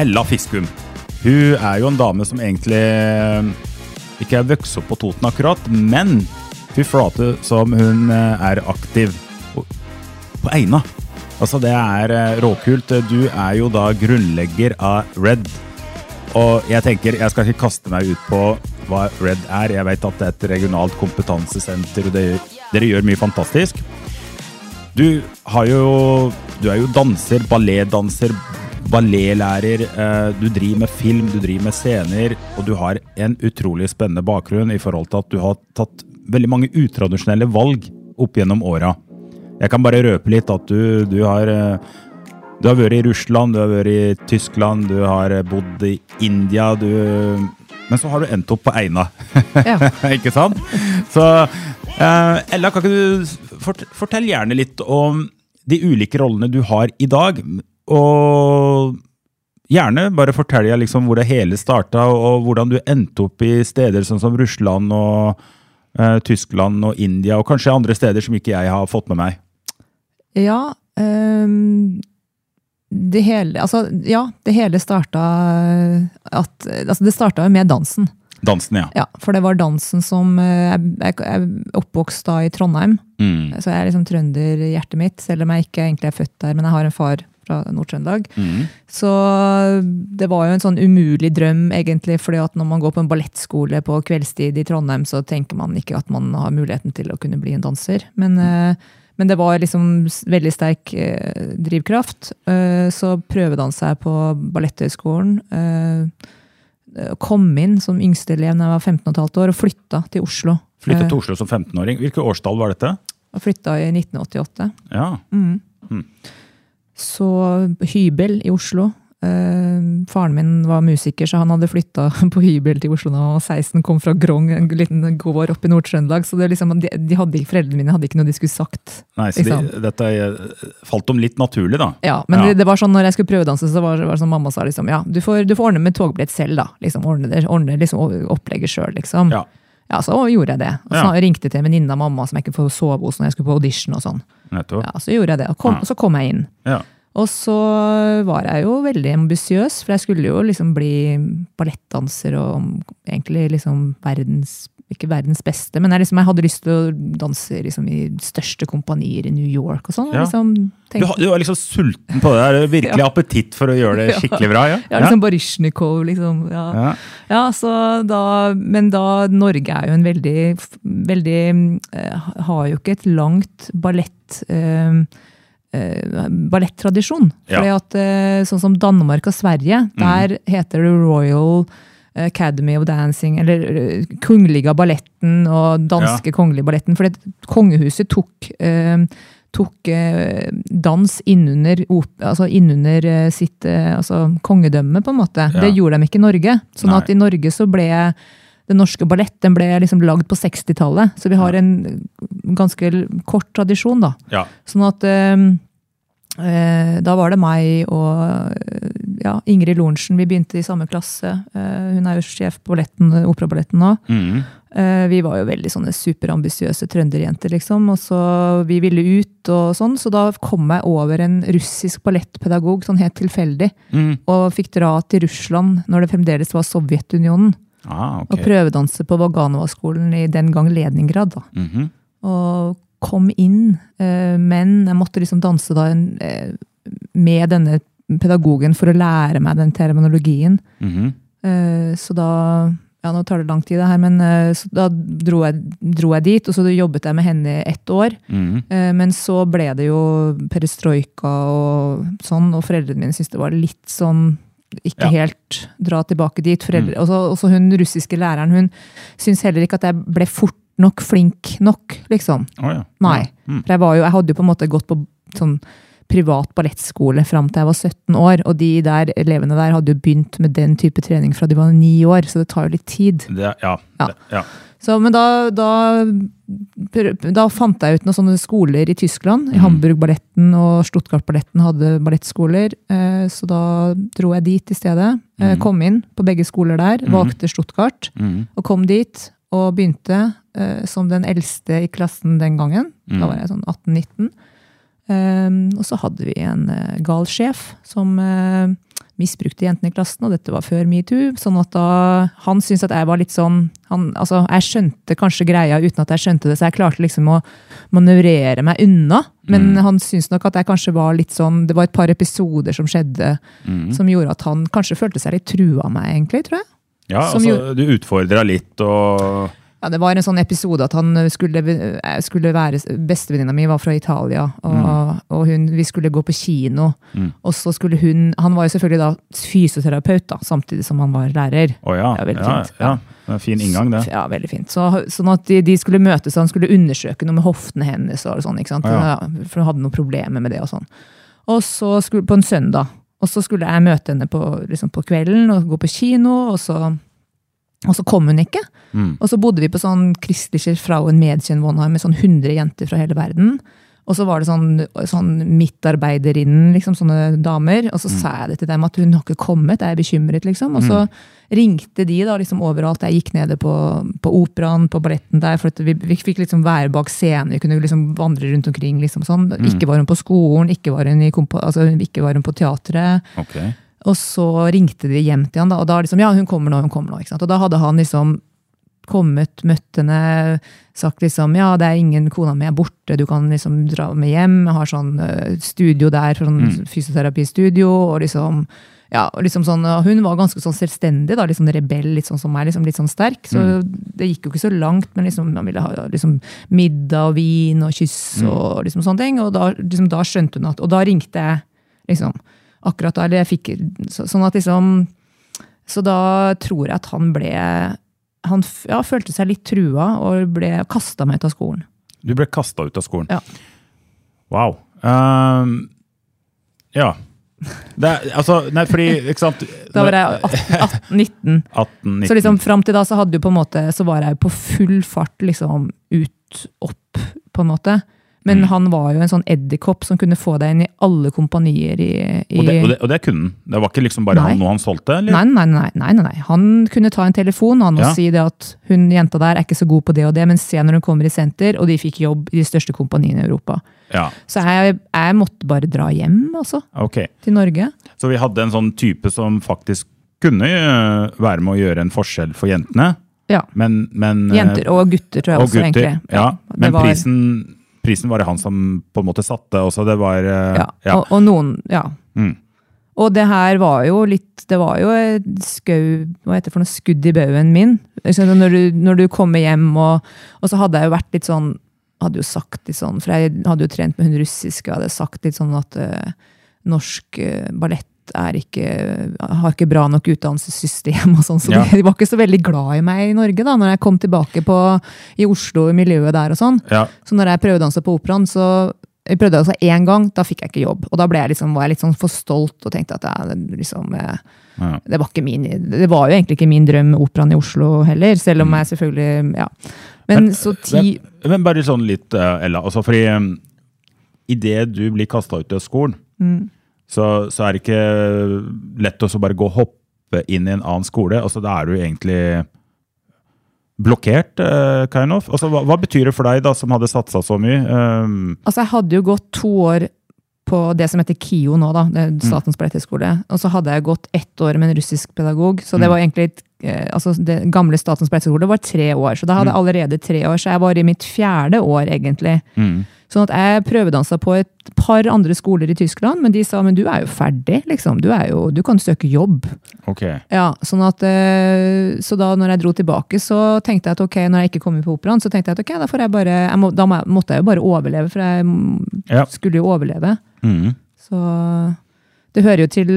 Ella Fiskum. Hun er jo en dame som egentlig eh, ikke er vokst opp på Toten akkurat, men fy flate som hun eh, er aktiv på- Eina. Altså, det er eh, råkult. Du er jo da grunnlegger av Red. Og jeg tenker, jeg skal ikke kaste meg ut på hva Red er. Jeg vet at det er et regionalt kompetansesenter, og det, dere gjør mye fantastisk. Du har jo Du er jo danser, balletdanser, balletlærer. eh, Du driver med film, du driver med scener, og du har en utrolig spennende bakgrunn i forhold til at du har tatt veldig mange utradisjonelle valg opp gjennom åra. Jeg kan bare røpe litt at du, du har eh, du har vært i Russland, du har vært i Tyskland, du har eh, bodd i India, du Men så har du endt opp på Eina. Ja. ikke sant? Så eh, Ella, kan ikke du fort, fortell gjerne litt om de ulike rollene du har i dag? Og gjerne bare fortell liksom hvor det hele starta, og hvordan du endte opp i steder sånn som Russland og eh, Tyskland og India, og kanskje andre steder som ikke jeg har fått med meg. Ja. um det hele Altså, ja, det hele starta at Altså, det starta jo med dansen. Dansen, ja. Ja, for det var dansen som eh, Jeg, jeg, jeg oppvokst da i Trondheim, Mm. så jeg er liksom trønder i hjertet mitt, selv om jeg ikke egentlig er født der, men jeg har en far fra Nord-Trøndelag. Mm. Så det var jo en sånn umulig drøm, egentlig, fordi at når man går på en ballettskole på kveldstid i Trondheim, så tenker man ikke at man har muligheten til å kunne bli en danser. Men, eh, men det var liksom veldig sterk eh, drivkraft. Eh, så prøvedansa jeg på Balletthøgskolen. Kom inn som yngste elev da jeg var 15 15,5 år, og flytta til Oslo. Flytta til Oslo som 15-åring. Hvilket årstall var dette? og flytta i 1988. Ja. Så hybel i Oslo. Uh, faren min var musiker, så han hadde flytta på hybel til Oslo da han var 16. Kom fra Grong, en liten gård oppe i Nord-Trøndelag. Så det liksom, de, de hadde, foreldrene mine hadde ikke noe de skulle sagt. Nei, så de, dette eh, falt om litt naturlig, da. Ja, Men Ja. Det, det var sånn når jeg skulle prøvedanse, så var var det sånn mamma sa liksom ja, du får, du får ordne med togbillett selv, da. Liksom, ordne, ordne liksom, opplegget sjøl, liksom. Ja. Ja, så gjorde jeg det. Og så Ja. ringte til en venninne av mamma som jeg ikke får sove hos når jeg skulle på audition og sånn. Nettopp. Ja, Så gjorde jeg det, og, kom, og så kom jeg inn. Ja. Og så var jeg jo veldig ambisiøs, for jeg skulle jo liksom bli ballettdanser og egentlig liksom verdens Ikke verdens beste, men jeg, liksom, jeg hadde lyst til å danse liksom, i største kompanier i New York og sånn. Ja. Liksom, Du, du var liksom sulten på det der. Virkelig Ja. appetitt for å gjøre det skikkelig bra? Ja, ja, liksom Baryshnikov, liksom. Ja. Så da, men da Norge er jo en veldig, veldig uh, Har jo ikke et langt ballett Uh, Uh, ballettradisjon. Ja. Fordi at uh, Sånn som Danmark og Sverige, der heter det Royal Academy of Dancing, eller Kongeliga Kungliga balletten og danske kongelige balletten. For kongehuset tok eh, tok eh, dans innunder, altså innunder eh, sitt eh, altså kongedømme, på en måte. Ja. Det gjorde de ikke i Norge. Sånn Nei. at i Norge så ble den norske ballett den ble liksom lagd på 60-tallet. Så vi har en ganske kort tradisjon, da. Ja. Sånn at eh, eh, da var det meg og eh, ja, Ingrid Lorentzen. Vi begynte i samme klasse. Eh, hun er jo sjef på balletten, operaballetten nå. Mm. Eh, Vi var jo veldig sånne superambisiøse trønderjenter, liksom. Og så vi ville ut og sånn, så da kom jeg over en russisk ballettpedagog sånn helt tilfeldig. Mm. Og fikk dra til Russland når det fremdeles var Sovjetunionen. Ah, Og prøvedanse på Vaganova-skolen i den gang Leningrad. Da. Mhm. Og kom inn, eh, men jeg måtte liksom danse da eh, med denne pedagogen for å lære meg den terminologien. Mm -hmm. Så da Ja, nå tar det lang tid, det her, men da dro jeg, dro jeg dit, og så jobbet jeg med henne i ett år. Mm. Men så ble det jo perestrojka og sånn, og foreldrene mine syntes det var litt sånn ikke Ja. helt dra tilbake dit. Foreldre, også, også hun russiske læreren hun syntes heller ikke at jeg ble fort nok flink nok, liksom. Oh, ja. Nei. Mm. For jeg, var jo, jeg hadde jo på en måte gått på sånn privat ballettskole fram til jeg var 17 år, og de der elevene der hadde jo begynt med den type trening fra de var ni år, så det tar jo litt tid. Det, ja. Ja. Det, ja. Så, men da, da, da fant jeg ut noen sånne skoler i Tyskland. I Mhm. Hamburg-balletten og Stuttgart-balletten hadde ballettskoler. Eh, så da dro jeg dit i stedet. Eh, Mhm. kom inn på begge skoler der. Valgte Stuttgart Mm. og kom dit. Og begynte eh, som den eldste i klassen den gangen. Da var jeg sånn 18-19. Um, og så hadde vi en uh, gal sjef som uh, misbrukte jentene i klassen, og dette var før metoo. Sånn at da Han syntes at jeg var litt sånn han, altså, Jeg skjønte kanskje greia uten at jeg skjønte det, så jeg klarte liksom å manøvrere meg unna. Men han syntes nok at jeg kanskje var litt sånn Det var et par episoder som skjedde som gjorde at han kanskje følte seg litt trua av meg, egentlig, tror jeg. ja Som altså, du utfordra litt og Ja, Det var en sånn episode at han skulle, eh, skulle være Bestevenninna mi var fra Italia, og, og hun, vi skulle gå på kino. Og så skulle hun Han var jo selvfølgelig da fysioterapeut, da, samtidig som han var lærer. Oh, ja. Ja, veldig ja, fint. ja. En fin inngang, det. Ja, veldig fint. Så, sånn at de, de skulle møtes, og han skulle undersøke noe med hoftene hennes. og sånn, ikke sant? Ja. Ja, For hun hadde noen problemer med det og sånn. Og så skulle, På en søndag. Og så skulle jeg møte henne på, liksom på kvelden og gå på kino, og så, og så kom hun ikke. Mm. Og så bodde vi på sånn Christlicher Frauen Mädchen Wohnheim med sånn 100 jenter fra hele verden. Og så var det sånn, sånn midtarbeiderinnen, liksom, sånne damer. Og så Mm. sa jeg det til dem at hun har ikke kommet, jeg er bekymret, liksom. Og så ringte de da liksom overalt. Jeg gikk nede på, på operaen, på balletten der, for at vi, vi fikk liksom være bak scenen. Vi kunne liksom vandre rundt omkring. liksom sånn. Mm. Ikke var hun på skolen, ikke var hun, i altså, ikke var hun på teatret. Ok. Og så ringte de hjem til han, da, og da liksom, ja, hun kommer nå, hun kommer nå. ikke sant? Og da hadde han liksom kommet, møtt henne, sagt liksom, ja, det er ingen, kona mi er borte, du kan liksom dra med hjem, jeg har sånn eh, studio der, sånn fysioterapistudio, og liksom, ja, og liksom sånn, og hun var ganske sånn selvstendig, da, liksom rebell, litt sånn som meg, liksom litt sånn sterk, så det gikk jo ikke så langt, men liksom, man ville ha liksom middag og vin og kyss og liksom sånne ting, og da, liksom, da skjønte hun at, og da ringte jeg, liksom, akkurat da, eller jeg fikk, så, sånn at liksom, så da tror jeg at han ble Han ja, følte seg litt trua og ble kasta meg ut av skolen. Du ble kasta ut av skolen. Ja. Wow. Um, ja. Er, altså, nei, fordi, ikke sant Da var jeg 18-19. 18, 19. Så liksom fram til da så hadde du på en måte, så var jeg på full fart liksom ut, opp, på en måte. Mm. Men han var jo en sånn edderkopp som kunne få deg inn i alle kompanier i, i og, det, og, det, og det kunne han? Det var ikke liksom bare Nei. han og han solgte? Eller? Nei, nei, nei, nei, nei. Han kunne ta en telefon han, og Ja. si det at hun jenta der er ikke så god på det og det, men se når hun kommer i senter, og de fikk jobb i de største kompaniene i Europa. Ja, Så jeg, jeg måtte bare dra hjem, altså, Okay. til Norge. Så vi hadde en sånn type som faktisk kunne øh, være med å gjøre en forskjell for jentene. Ja. Men, men øh, Jenter og gutter, tror jeg og også, gutter. egentlig. Ja, men var- prisen, prisen var det han som på en måte satte også. Det var øh, ja. ja. Og, og noen, ja. Mm. Og det her var jo litt Det var jo et skau Hva heter det for noe skudd i baugen min. Når du, når du kommer hjem, og, og så hadde jeg jo vært litt sånn Hadde jo sagt litt sånn For jeg hadde jo trent med hun russiske, og hadde sagt litt sånn at uh, norsk uh, ballett ikke, har ikke bra nok utdannelsessystem. og sånn, Så Ja. de, var ikke så veldig glad i meg i Norge da når jeg kom tilbake på, i Oslo, i miljøet der og sånn. Ja. Så når jeg prøvde å danse på operaen, så jeg prøvde altså én gang, da fikk jeg ikke jobb. Og da ble jeg liksom, var jeg litt sånn for stolt og tenkte at jeg, liksom, eh, Ja. det, var ikke min, det var jo egentlig ikke min drøm med operaen i Oslo heller, selv om jeg selvfølgelig ja. Men, så ti Men, men bare sånn litt, øh, Ella. Altså fordi idet du blir kasta ut av skolen, Mm. Så, så er det ikke lett å bare gå og hoppe inn i en annen skole. Altså, da er du egentlig blokkert, uh, kind of. Altså, hva, hva betyr det for deg, da, som hadde satsa så mye? Um, Altså, jeg hadde jo gått to år på det som heter KIO nå, da, det er Statens balletthøgskole. Og så hadde jeg gått ett år med en russisk pedagog. Så det var egentlig eh, altså det gamle Statens balletthøgskole var tre år. Så da hadde jeg allerede tre år, så jeg var i mitt fjerde år, egentlig. Sånn at jeg prøvedansa på et par andre skoler i Tyskland, men de sa men du er jo ferdig, liksom. Du, jo, du kan søke jobb. ok. Ja, sånn at, eh, så da når jeg dro tilbake, så tenkte jeg at ok, når jeg ikke kom på operaen, så tenkte jeg at ok, da får jeg bare, jeg må, da måtte jeg jo bare overleve, for jeg Ja. skulle jo overleve. Mm. Så det hører jo til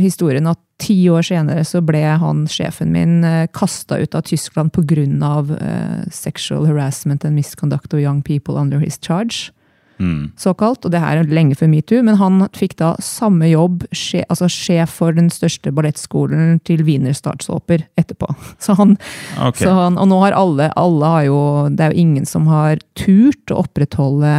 historien at ti år senere så ble han, sjefen min, uh, kasta ut av Tyskland pga. Uh, sexual harassment and misconduct of young people under his charge. Såkalt, og det her er lenge før metoo, men han fikk da samme jobb, sje, altså sjef for den største ballettskolen til Wiener Statsoper etterpå. Så han, okay. så han, og nå har alle, alle har jo, det er jo ingen som har turt å opprettholde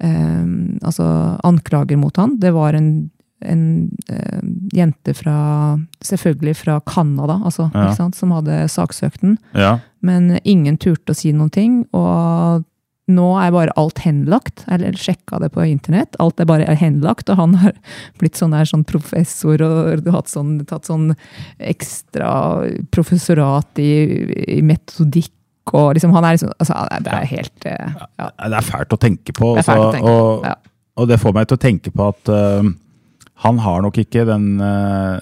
eh, altså anklager mot han. Det var en, en eh, jente fra, selvfølgelig fra Canada, altså, Ja. som hadde saksøkt den. Ja. Men ingen turte å si noen ting, og nå er bare alt henlagt. Eller sjekka det på internett. Alt er bare henlagt, og han har blitt sånn, der, sånn professor og hatt sånn, tatt sånn ekstra professorat i, i metodikk. Og liksom, han er liksom, altså, det er helt eh, ja. Det er fælt å tenke på. Det å altså, tenke på, og, og det får meg til å tenke på at eh, han har nok ikke den uh,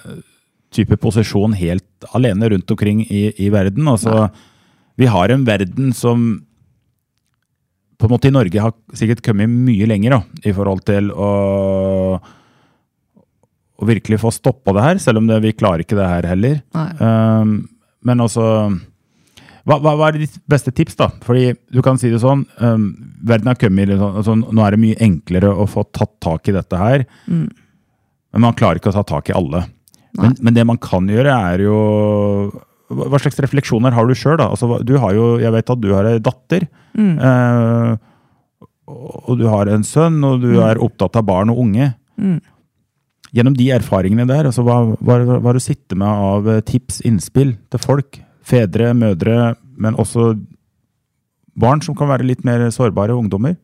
type posisjon helt alene rundt omkring i, i verden. Altså, vi har en verden som på en måte i Norge har sikkert kommet mye lenger da, i forhold til å, å virkelig få stoppa det her, selv om det, vi klarer ikke det her heller. Um, men altså hva, hva, hva er ditt beste tips, da? Fordi du kan si det sånn, um, verden har kommet sånn, altså, Nå er det mye enklere å få tatt tak i dette her, men man klarer ikke å ta tak i alle. Men, men det man kan gjøre, er jo Hva hva slags refleksjoner har du sjøl? Altså, du har jo, jeg vet at du har ei datter. eh, og du har en sønn, og du er opptatt av barn og unge. Gjennom de erfaringene der, altså, hva, hva, hva har du sitter med av eh, tips, innspill til folk? Fedre, mødre, men også barn som kan være litt mer sårbare, ungdommer?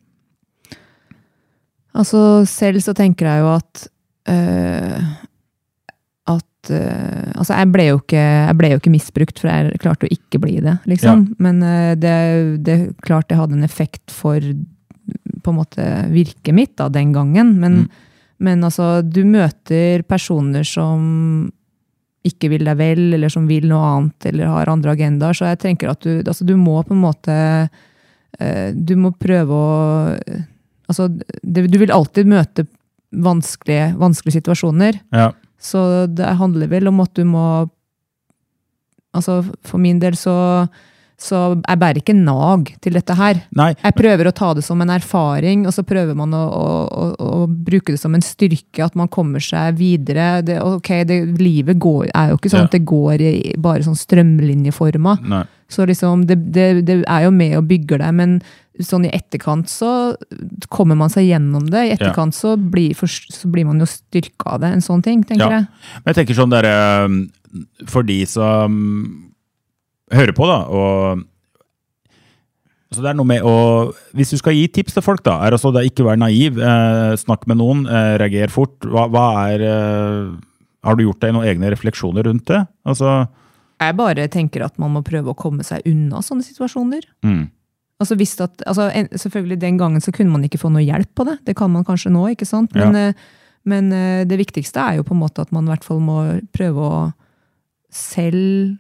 Altså, selv så tenker jeg jo at At øh, Altså, jeg ble, jo ikke, jeg ble jo ikke misbrukt, for jeg klarte å ikke bli det, liksom. Men øh, det, det klart det hadde en effekt for på en måte virket mitt da, den gangen. Men, men altså, du møter personer som ikke vil deg vel, eller som vil noe annet, eller har andre agendaer. Så jeg tenker at du, altså, du må på en måte eh, Du må prøve å Altså, du vil alltid møte vanskelige, vanskelige situasjoner. Ja. Så det handler vel om at du må Altså, for min del så, så jeg bærer ikke nag til dette her. Nei, Jeg prøver å ta det som en erfaring, og så prøver man å, å, å, å bruke det som en styrke, at man kommer seg videre. Det, ok, det, Livet går, er jo ikke sånn Ja. at det går i bare sånn strømlinjeforma. nei. Så liksom, det, det, det er jo med og bygger deg, men sånn i etterkant så kommer man seg gjennom det. I etterkant så, blir, så blir man jo styrka av det. En sånn ting, tenker Ja. jeg. Men jeg tenker sånn der, eh, For de som hører på, da, og så det er noe med å, Hvis du skal gi tips til folk, da, er altså det ikke være naiv. Eh, snakk med noen, eh, reager fort. Hva, hva er eh, Har du gjort deg noen egne refleksjoner rundt det? Altså, Jeg bare tenker at man må prøve å komme seg unna sånne situasjoner. mm, Altså, hvis at, altså, selvfølgelig Den gangen så kunne man ikke få noe hjelp på det. Det kan man kanskje nå, ikke sant? Men, ja. men eh, det viktigste er jo på en måte at man i hvert fall må prøve å selv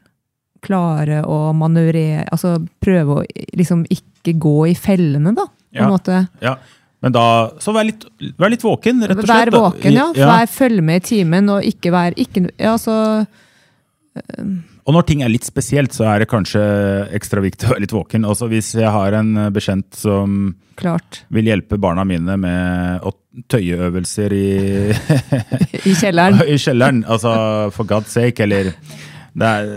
klare å manøvrere Altså prøve å liksom ikke gå i fellene, da. På Ja. en måte. ja. Men da Så vær litt, vær litt våken, rett og slett. Vær våken, ja. Vær, følg med i timen, og ikke vær ikke, ja, altså, Og når ting er litt spesielt, så er det kanskje ekstra viktig å være litt våken. Også Hvis jeg har en eh, bekjent som Klart. vil hjelpe barna mine med å tøyeøvelser i, I kjelleren. i kjelleren, altså for God's sake, eller Det er,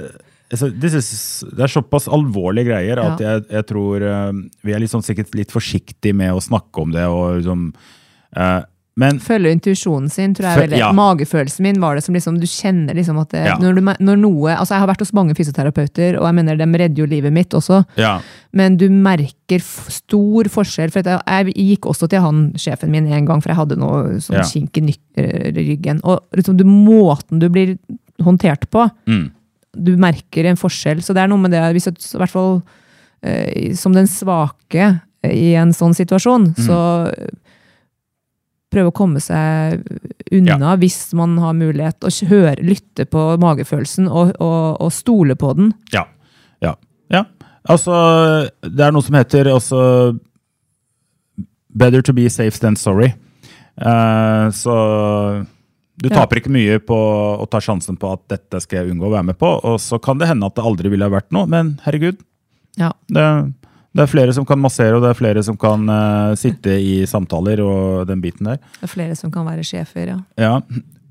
altså, is, det er såpass alvorlige greier at Ja. jeg, jeg tror uh, vi er liksom sikkert litt forsiktige med å snakke om det. og liksom eh, men Følge intuisjonen sin, tror jeg. Fø- ja. Magefølelsen min var det som liksom, du kjenner liksom at det, Ja. når, du, når noe altså Jeg har vært hos mange fysioterapeuter, og jeg mener de redder jo livet mitt også. ja, Men du merker stor forskjell. For jeg, jeg gikk også til han sjefen min en gang, for jeg hadde noe sånn kink i eh, ryggen. Og liksom, du, måten du blir håndtert på, mm, du merker en forskjell. Så det er noe med det, hvis i hvert fall eh, som den svake i en sånn situasjon, Mm. så prøve å komme seg unna hvis man har mulighet, og høre, lytte på magefølelsen og, og, og stole på den. ja, ja, ja. Altså, det er noe som heter altså Better to be safe than sorry. Uh, så Du Ja. taper ikke mye på å ta sjansen på at dette skal jeg unngå å være med på, og så kan det hende at det aldri ville ha vært noe, men herregud, Ja. det, det er flere som kan massere, og det er flere som kan uh, sitte i samtaler og den biten der. Det er flere som kan være sjefer, ja. Ja.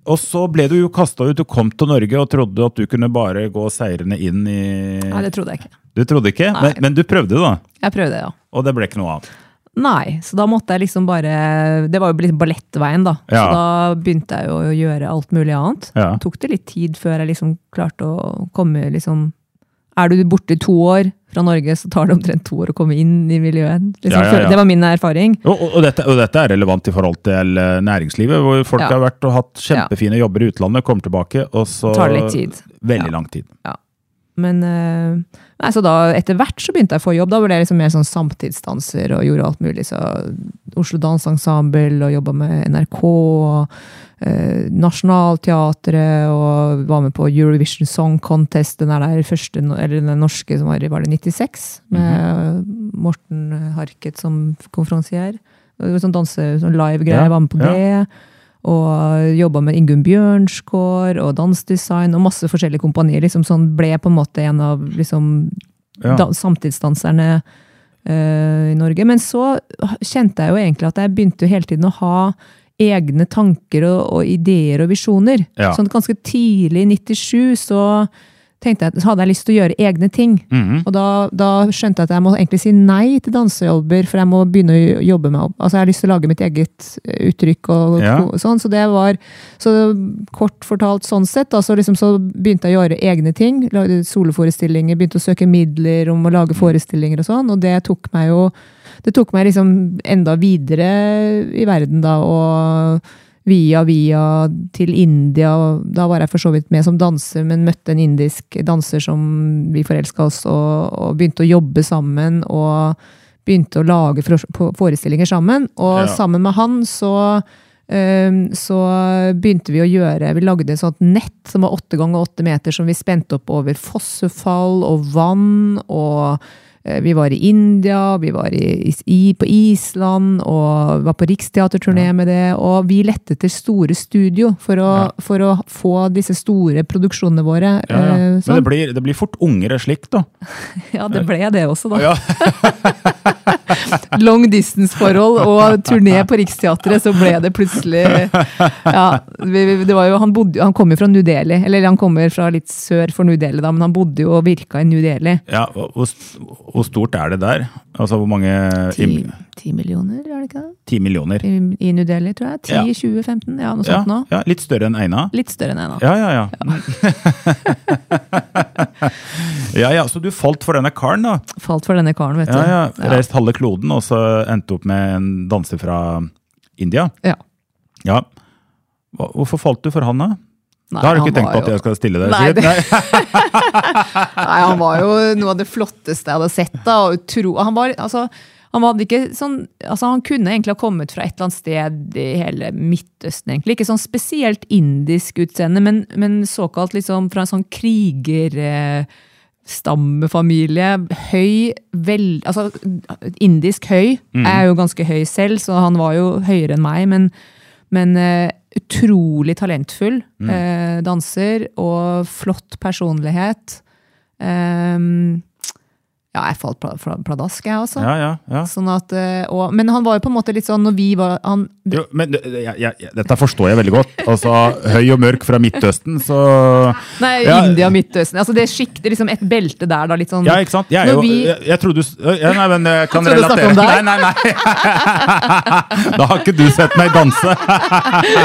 Og så ble du jo kasta ut. Du kom til Norge og trodde at du kunne bare gå seirende inn i Nei, det trodde jeg ikke. Du trodde ikke, men, men du prøvde, da. Jeg prøvde, ja. Og det ble ikke noe av. Nei, så da måtte jeg liksom bare Det var jo litt ballettveien, da. Ja. Så da begynte jeg jo å gjøre alt mulig annet. Ja. Tok det litt tid før jeg liksom klarte å komme liksom Er du borte to år fra Norge, så tar det omtrent to år å komme inn i miljøet. Liksom, Ja, ja, ja. Det var min erfaring. Og, og, dette, og dette er relevant i forhold til eh, næringslivet, hvor folk Ja. har vært og hatt kjempefine jobber i utlandet, kommer tilbake, og så Tar det litt tid. Veldig Ja. lang tid. Men eh, nei, så da, etter hvert så begynte jeg å få jobb. Da ble jeg liksom mer sånn samtidsdanser og gjorde alt mulig. Så Oslo Danseensemble og jobba med NRK. og eh, Nationaltheatret og var med på Eurovision Song Contest, den der første, eller den norske som var i var det 96, med Morten Harket som konferansier. Sånn danse, sånn live-greier, Ja, var med på ja. det. Og jobba med Ingunn Bjørnskår og dansdesign og masse forskjellige kompanier. liksom sånn Ble på en måte en av liksom, Ja. da, samtidsdanserne eh, i Norge. Men så kjente jeg jo egentlig at jeg begynte jo hele tiden å ha egne tanker og, og ideer og visjoner. Ja. Sånn ganske tidlig i 97 så tenkte jeg, så hadde jeg lyst til å gjøre egne ting. Mhm. Og da, da skjønte jeg at jeg må egentlig si nei til dansejobber, for jeg må begynne å jobbe meg opp. Altså jeg har lyst til å lage mitt eget eh, uttrykk og Ja. og sånn. Så det var så kort fortalt sånn sett. Da, så, liksom, så begynte jeg å gjøre egne ting. Lagde soloforestillinger, begynte å søke midler om å lage forestillinger og sånn. Og det tok meg jo det tok meg liksom enda videre i verden, da. Og via via til India. Da var jeg for så vidt med som danser, men møtte en indisk danser som vi forelska oss, og, og begynte å jobbe sammen. Og begynte å lage forestillinger sammen. Og Ja. sammen med han så um, så begynte vi å gjøre Vi lagde et sånt nett som var åtte ganger åtte meter, som vi spente opp over fossefall og vann. og vi var i India, vi var i, i, på Island og var på riksteaterturné med det. Og vi lette etter store studio for å, Ja. for å få disse store produksjonene våre. Ja, ja. eh, Men sånn. det blir, det blir fort ungere slik, da. Ja, det ble det også, da. Ja. Long distance-forhold og turné på Riksteatret, så ble det plutselig Ja, det var jo, han, bodde, han kom jo fra New Delhi, eller han kommer fra litt sør for New Delhi, da, men han bodde jo og virka i New Delhi. Ja, og- hvor, hvor stort er det der? Altså hvor mange Ti, ti millioner, er det ikke det? Ti millioner? I, I New Delhi, tror jeg. 10, Ja. 20, 15, ja, noe Ja, sånt nå. ja, litt større enn Eina? Litt større enn Eina. Ja, ja, ja. ja, ja, Så du falt for denne karen, da? Falt for denne karen, vet du. Ja, ja. Ja. Reist halve kloden, og så endte opp med en danser fra India? Ja. Ja. Hvorfor falt du for han, da? Nei, da har du ikke tenkt på at jo- jeg skal stille deg? Nei, det- Nei, han var jo noe av det flotteste jeg hadde sett. da, og utro, han, var, altså, han, hadde ikke sånn, altså, han kunne egentlig ha kommet fra et eller annet sted i hele Midtøsten. egentlig. Ikke sånn spesielt indisk utseende, men, men såkalt liksom fra en sånn krigerstammefamilie. Høy, vel, altså indisk høy. Jeg er jo ganske høy selv, så han var jo høyere enn meg. men men eh, utrolig talentfull eh, danser og flott personlighet. Ehm, ja, jeg falt pla- pla- pladask, jeg også. Ja, ja, ja. Sånn at, eh, og, men han var jo på en måte litt sånn når vi var han, Jo, men ja, ja, dette forstår jeg veldig godt. Altså, Høy og mørk fra Midtøsten, så Nei. India, Midtøsten. Altså det er liksom et belte der, da. Litt sånn Ja, ikke sant? Jeg, jo, vi- jeg, jeg trodde du ja, Nei, men jeg kan trodde du snakket om deg? Nei, nei, nei. Da har ikke du sett meg danse.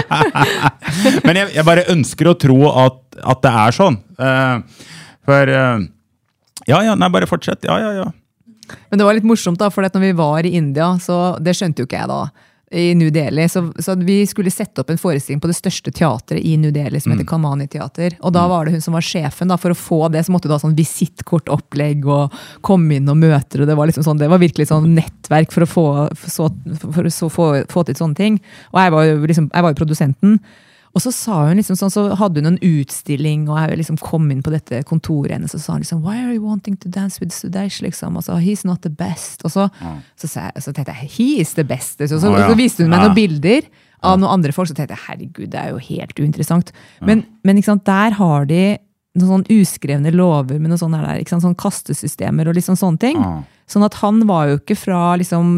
Men jeg, jeg bare ønsker å tro at, at det er sånn. Uh, for eh, Ja, ja, nei, bare fortsett. Ja, ja, ja. Men det var litt morsomt, da, for når vi var i India, så det skjønte jo ikke jeg da. I New Delhi, så, så Vi skulle sette opp en forestilling på det største teatret i New Delhi, som heter Kamani Teater. Og da var det hun som var sjefen. da, For å få det så måtte du ha sånn visittkortopplegg og komme inn og møter. og Det var liksom sånn, det var virkelig sånn nettverk for å få, for så, for å få, få til sånne ting. Og jeg var jo liksom, jeg var jo produsenten. Og så sa hun liksom sånn, så hadde hun en utstilling, og jeg liksom kom inn på dette kontoret hennes og sa hun liksom Why are you wanting to dance with Sudesh? liksom, og så, He's not the best. Og så, så, sa jeg, så tenkte jeg He is the best. Så, så, oh, ja. så viste hun meg Ja. noen bilder av noen andre folk, så tenkte jeg herregud, det er jo helt uinteressant. Men, men sant, der har de noen sånn uskrevne lover med noen sånne, der, sant, sånn kastesystemer og liksom sånne ting. Sånn at han var jo ikke fra liksom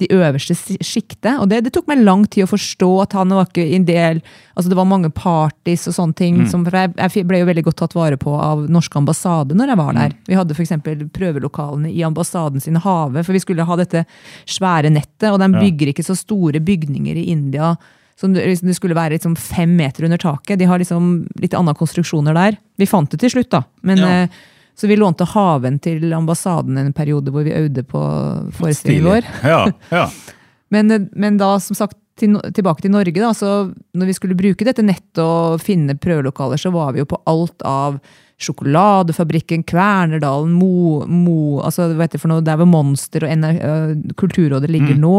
de øverste sjiktet. Og det, det tok meg lang tid å forstå at han var ikke en del Altså det var mange parties og sånne ting. Som, for jeg, jeg ble jo veldig godt tatt vare på av norske ambassade når jeg var der. Vi hadde f.eks. prøvelokalene i ambassaden sin hage, for vi skulle ha dette svære nettet. Og de bygger ikke så store bygninger i India. Som liksom, det skulle være liksom fem meter under taket. De har liksom litt andre konstruksjoner der. Vi fant det til slutt, da. Men, Ja. eh, så vi lånte haven til ambassaden en periode hvor vi øvde på forestillingen vår. Ja, ja. Men, eh, men da, som sagt, til, tilbake til Norge, da, så når vi skulle bruke dette nettet og finne prøvelokaler, så var vi jo på alt av Sjokoladefabrikken, Kvernerdalen, Mo, Mo altså, heter det for noe, der hvor Monster og NR, øh, Kulturrådet ligger nå,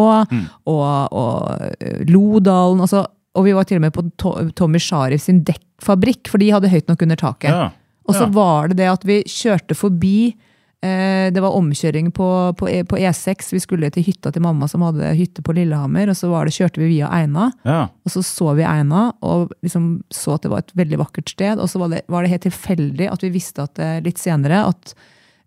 og, og øh, Lodalen. Altså, og vi var til og med på to, Tommy Sharif sin dekkfabrikk, for de hadde høyt nok under taket. Ja, Og så ja. var det det at vi kjørte forbi eh, Det var omkjøring på, på, E- på E6. Vi skulle til hytta til mamma som hadde hytte på Lillehammer. Og så var det, kjørte vi via Eina. ja. Og så så vi Eina og liksom så at det var et veldig vakkert sted. Og så var det, var det helt tilfeldig at vi visste at eh, litt senere at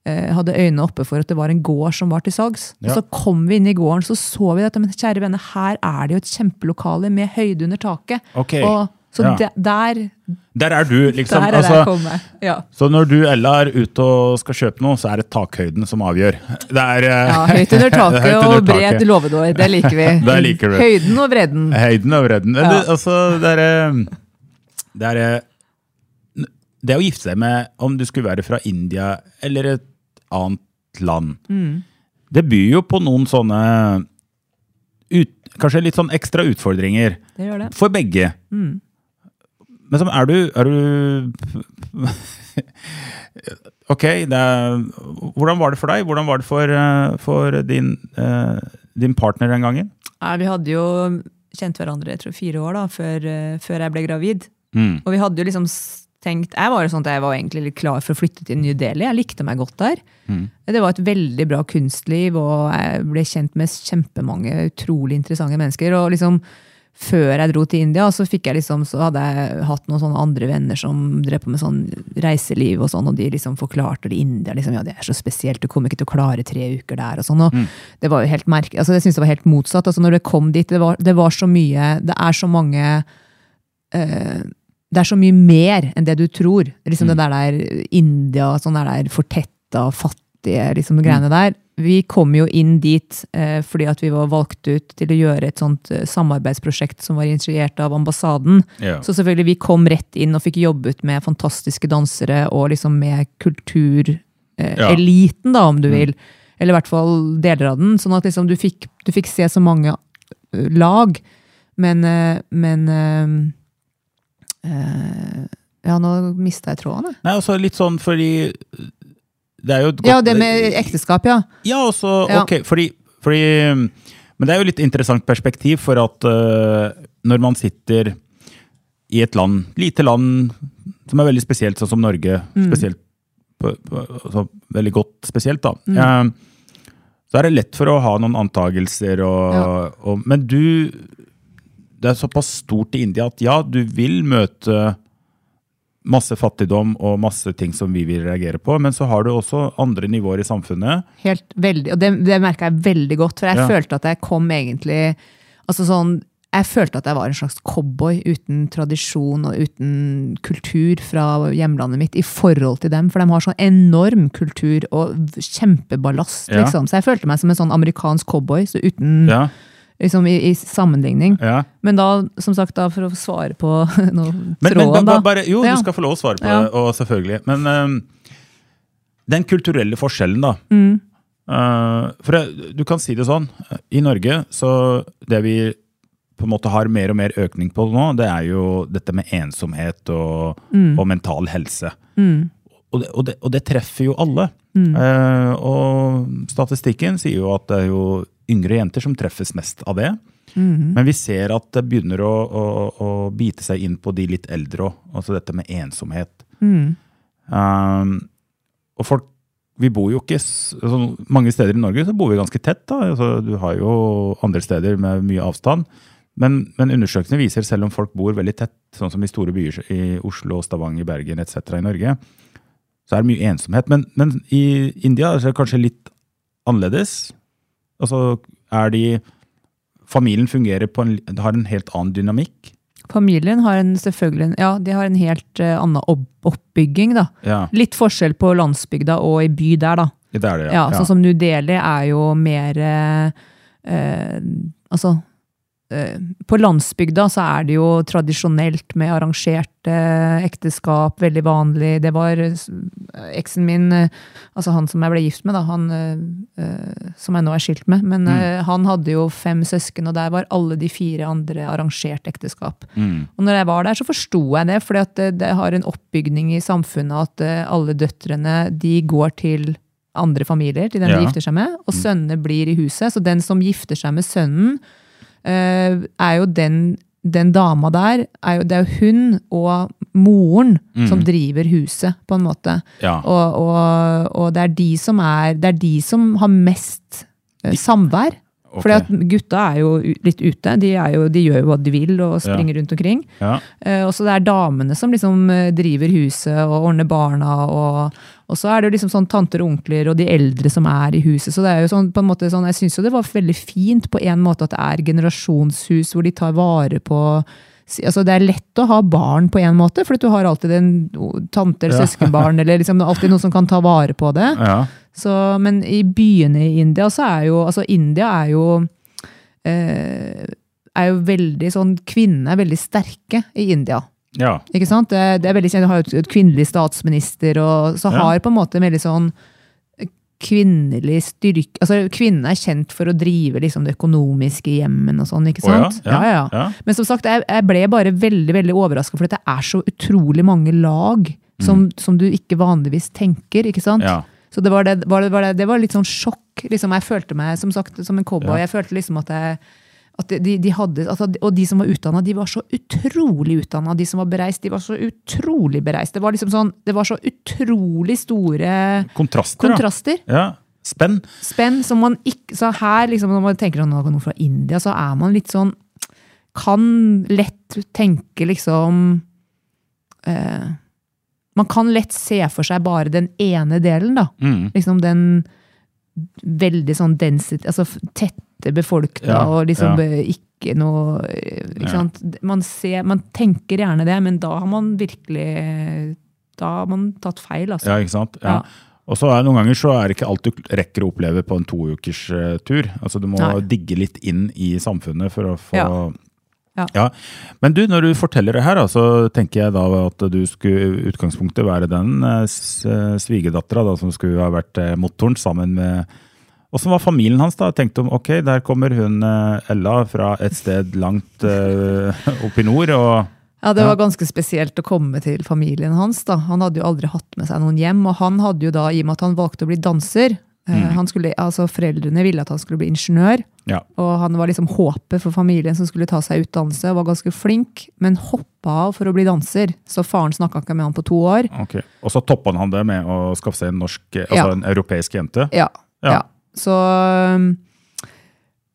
eh, hadde øynene oppe for at det var en gård som var til salgs. Ja. Og så kom vi inn i gården, så så vi dette. men kjære venner, her er det jo et kjempelokale med høyde under taket. Ok. Og, så Ja. de- der, Der er du, liksom. der er altså, jeg. Ja. Så når du, Ella, er ute og skal kjøpe noe, så er det takhøyden som avgjør. Det er eh, Ja, høyt under taket høyt under og bred taket. låvedår. Det liker vi. Det liker du. Høyden og bredden. Høyden og bredden. Ja. Det, altså, det er eh, Det er eh, Det å gifte seg med om du skulle være fra India eller et annet land, Mm. det byr jo på noen sånne ut, Kanskje litt sånn ekstra utfordringer. Det gjør det. For begge. Mm. Men så er du, er du Ok, er, hvordan var det for deg? Hvordan var det for, eh, for din, eh, din partner den gangen? Nei, vi hadde jo kjent hverandre jeg tror, fire år da, før, eh, før jeg ble gravid. Mm. Og vi hadde jo liksom tenkt Jeg var jo sånn at jeg var egentlig litt klar for å flytte til New Delhi. Jeg likte meg godt der. Mm. Det var et veldig bra kunstliv, og jeg ble kjent med kjempemange utrolig interessante mennesker. Og liksom før jeg dro til India, så fikk jeg liksom, så hadde jeg hatt noen sånne andre venner som drev på med sånn reiseliv og sånn, og de liksom forklarte det India. liksom, ja, Det er så spesielt, du kommer ikke til å klare tre uker der og sånn. og Det var jo helt merke, Altså, jeg synes det var helt motsatt. altså Når det kom dit, det var, det var så mye Det er så mange eh, det er så mye mer enn det du tror. Liksom det der der India, sånn der, der fortetta, fattige liksom, greiene der. Vi kom jo inn dit eh, fordi at vi var valgt ut til å gjøre et sånt eh, samarbeidsprosjekt som var initiert av ambassaden. Ja. Så selvfølgelig, vi kom rett inn og fikk jobbet med fantastiske dansere og liksom med kultureliten, Ja. eh, eliten da, om du vil. Eller i hvert fall deler av den. Sånn at liksom, du, fikk, du fikk se så mange eh, lag. Men, eh, men eh, eh, Ja, nå mista jeg tråden. Nei, altså litt sånn fordi Det er jo godt Ja, det med ekteskap, ja. Ja, også, ok, fordi, fordi Men det er jo litt interessant perspektiv, for at uh, når man sitter i et land, lite land som er veldig spesielt, sånn som Norge, Mm. spesielt på, på, altså, veldig godt spesielt, da, eh, så er det lett for å ha noen antagelser, og, Ja. og, men du Det er såpass stort i India at ja, du vil møte masse fattigdom og masse ting som vi vil reagere på, men så har du også andre nivåer i samfunnet. Helt veldig, og det, det merka jeg veldig godt, for jeg Ja. følte at jeg kom egentlig altså sånn, Jeg følte at jeg var en slags cowboy uten tradisjon og uten kultur fra hjemlandet mitt i forhold til dem, for de har sånn enorm kultur og kjempeballast, Ja. liksom. Så jeg følte meg som en sånn amerikansk cowboy, så uten Ja, liksom i, i sammenligning. ja. Men da, som sagt, da for å svare på noe, Men, men tråden, ba, da. bare, jo, Ja. du skal få lov å svare på Ja. det, og selvfølgelig. Men øhm, den kulturelle forskjellen, da. Mm. Uh, for det, du kan si det sånn. I Norge, så det vi på en måte har mer og mer økning på nå, det er jo dette med ensomhet og, Mm. og mental helse. Og, det, og, det, og det treffer jo alle. Mm. Eh, og statistikken sier jo at det er jo yngre jenter som treffes mest av det. Mm. Men vi ser at det begynner å, å, å bite seg inn på de litt eldre òg. Altså dette med ensomhet. Mm. Um, og folk Vi bor jo ikke altså, Mange steder i Norge så bor vi ganske tett. da. Altså, du har jo andre steder med mye avstand. Men, men undersøkelsene viser selv om folk bor veldig tett, sånn som i store byer i Oslo, Stavanger, Bergen etc. i Norge, så er det mye ensomhet. Men, men i India er det kanskje litt annerledes. Altså er de Familien fungerer på en, har en helt annen dynamikk. Familien har en selvfølgelig ja, de har en helt uh, annen oppbygging. da. Ja, Litt forskjell på landsbygda og i by der, da. det er det, Ja, Sånn som New Delhi er jo mer uh, Altså På landsbygda så er det jo tradisjonelt med arrangerte ekteskap, veldig vanlig. Det var eh, eksen min, eh, altså han som jeg ble gift med, da, han eh, eh, som jeg nå er skilt med, men mm. han hadde jo fem søsken, og der var alle de fire andre arrangert ekteskap. Mm. Og når jeg var der, så forsto jeg det, for det, det har en oppbygning i samfunnet at eh, alle døtrene de går til andre familier, til den Ja. de gifter seg med, og sønnene blir i huset. Så den som gifter seg med sønnen, eh, er jo den, den dama der, er jo, det er jo hun og moren som driver huset, på en måte. Ja. Og, og, og det er de som er Det er de som har mest eh, samvær. Ok. Fordi at gutta er jo litt ute. De, er jo, de gjør jo hva de vil og springer rundt omkring. Ja. Uh, og så det er damene som liksom eh, driver huset og ordner barna. Og, og så er det jo liksom sånn tanter og onkler og de eldre som er i huset. Så det er jo sånn, på en måte sånn, jeg syns jo det var veldig fint på en måte at det er generasjonshus hvor de tar vare på Altså Det er lett å ha barn på en måte, for du har alltid en tante eller søskenbarn. eller liksom alltid noen som kan ta vare på det. ja. Så, men i byene i India så er jo Altså, India er jo eh, er jo veldig sånn Kvinnene er veldig sterke i India. ja. Ikke sant? Det, det er veldig kjent, Du har jo et, kvinnelig statsminister, og så Ja. har på en måte en veldig sånn kvinnelig styrke Altså, kvinnene er kjent for å drive liksom det økonomiske i hjemmen og sånn, ikke ja, sant? ja, ja, ja. Men som sagt, jeg, jeg ble bare veldig veldig overraska, for det er så utrolig mange lag som, som du ikke vanligvis tenker, ikke sant? Ja. Så det var, det, var, det, var, det, det var litt sånn sjokk. Liksom, jeg følte meg som sagt som en cowboy. Ja. Jeg følte liksom at, jeg, at de, de hadde, altså, Og de som var utdanna, de var så utrolig utdanna. De som var bereist, de var så utrolig bereist. Det var liksom sånn, det var så utrolig store Kontraster, kontraster. Ja. Spenn. Spenn som man ikke Så her, liksom, når man tenker at noe fra India, så er man litt sånn Kan lett tenke liksom eh, Man kan lett se for seg bare den ene delen, da. Mm. Liksom den veldig sånn density, altså tette befolkna Ja, og liksom ja. eh, ikke noe eh, ikke Ja. Man, ser, man tenker gjerne det, men da har man virkelig Da har man tatt feil, altså. Ja, ikke sant? Ja. Og så er Noen ganger så er det ikke alt du rekker å oppleve på en toukers uh, tur. Altså Du må Nei. digge litt inn i samfunnet for å få Ja. Ja. Men du, når du forteller det her, så tenker jeg da at du skulle utgangspunktet være den uh, svigerdattera som skulle ha vært eh, motoren sammen med Åssen var familien hans? da? Tenkte om, ok, Der kommer hun eh, Ella fra et sted langt uh, opp i nord. og Ja, det var ganske spesielt å komme til familien hans. da. Han hadde jo aldri hatt med seg noen hjem, og han hadde jo da, i og med at han valgte å bli danser eh, han skulle, altså Foreldrene ville at han skulle bli ingeniør, ja, og han var liksom håpet for familien som skulle ta seg utdannelse, og var ganske flink, men hoppa av for å bli danser. Så faren snakka ikke med han på to år. Okay. Og så toppa han det med å skaffe seg en norsk, eh, altså Ja. en europeisk jente. Ja. Ja. ja. Så um,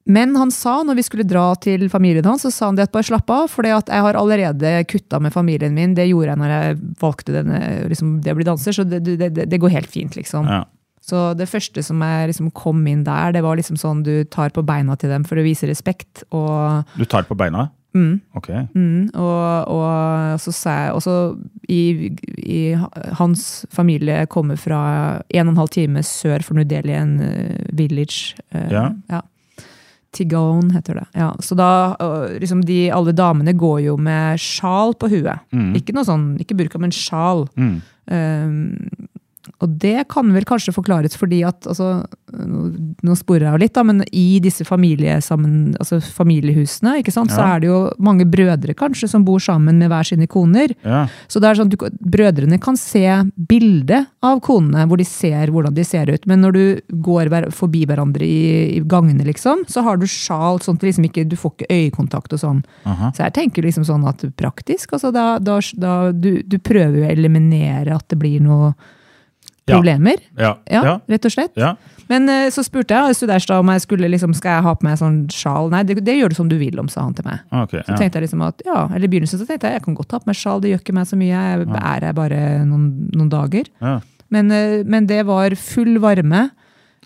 Men han sa, når vi skulle dra til familien hans, så sa han det at bare slapp av, for jeg har allerede kutta med familien min. Det gjorde jeg når jeg valgte denne, liksom, det å bli danser, så det, det, det, det går helt fint, liksom. Ja. Så det første som jeg liksom kom inn der, det var liksom sånn du tar på beina til dem for å vise respekt. Og, Du tar på beina? mm, Ok. mm, og, og så sa jeg også i, i Hans familie kommer fra en og en halv time sør for New Delhi, en eh, village. ja. Ja. Tigon heter det. Ja, så da, liksom de, alle damene går jo med sjal på huet. Mm. Ikke noe sånn, ikke burka, men sjal. Mm. Um, og det kan vel kanskje forklares fordi at altså, Nå, sporer jeg jo litt, da, men i disse altså familiehusene ikke sant, så er det jo mange brødre kanskje som bor sammen med hver sine koner. Ja. Så det er sånn du, Brødrene kan se bildet av konene, hvor de ser hvordan de ser ut. Men når du går forbi hverandre i, i gangene, liksom, så har du sjal, sånn at liksom ikke, du får ikke øyekontakt og sånn. Aha. Så jeg tenker liksom sånn at praktisk, altså da, da, da du, du prøver jo å eliminere at det blir noe Ja. Problemer. Ja. Ja, Ja. rett og slett. ja. Men eh, så spurte jeg Suderstad om jeg skulle liksom, skal jeg ha på meg sånn sjal. Nei, det, det gjør du som du vil om, sa han til meg. Okay, Så ja. tenkte jeg liksom at, ja, eller I begynnelsen så tenkte jeg jeg kan godt ha på meg sjal, det gjør ikke meg så mye. Jeg er her bare noen, noen dager. Ja. Men, eh, men det var full varme.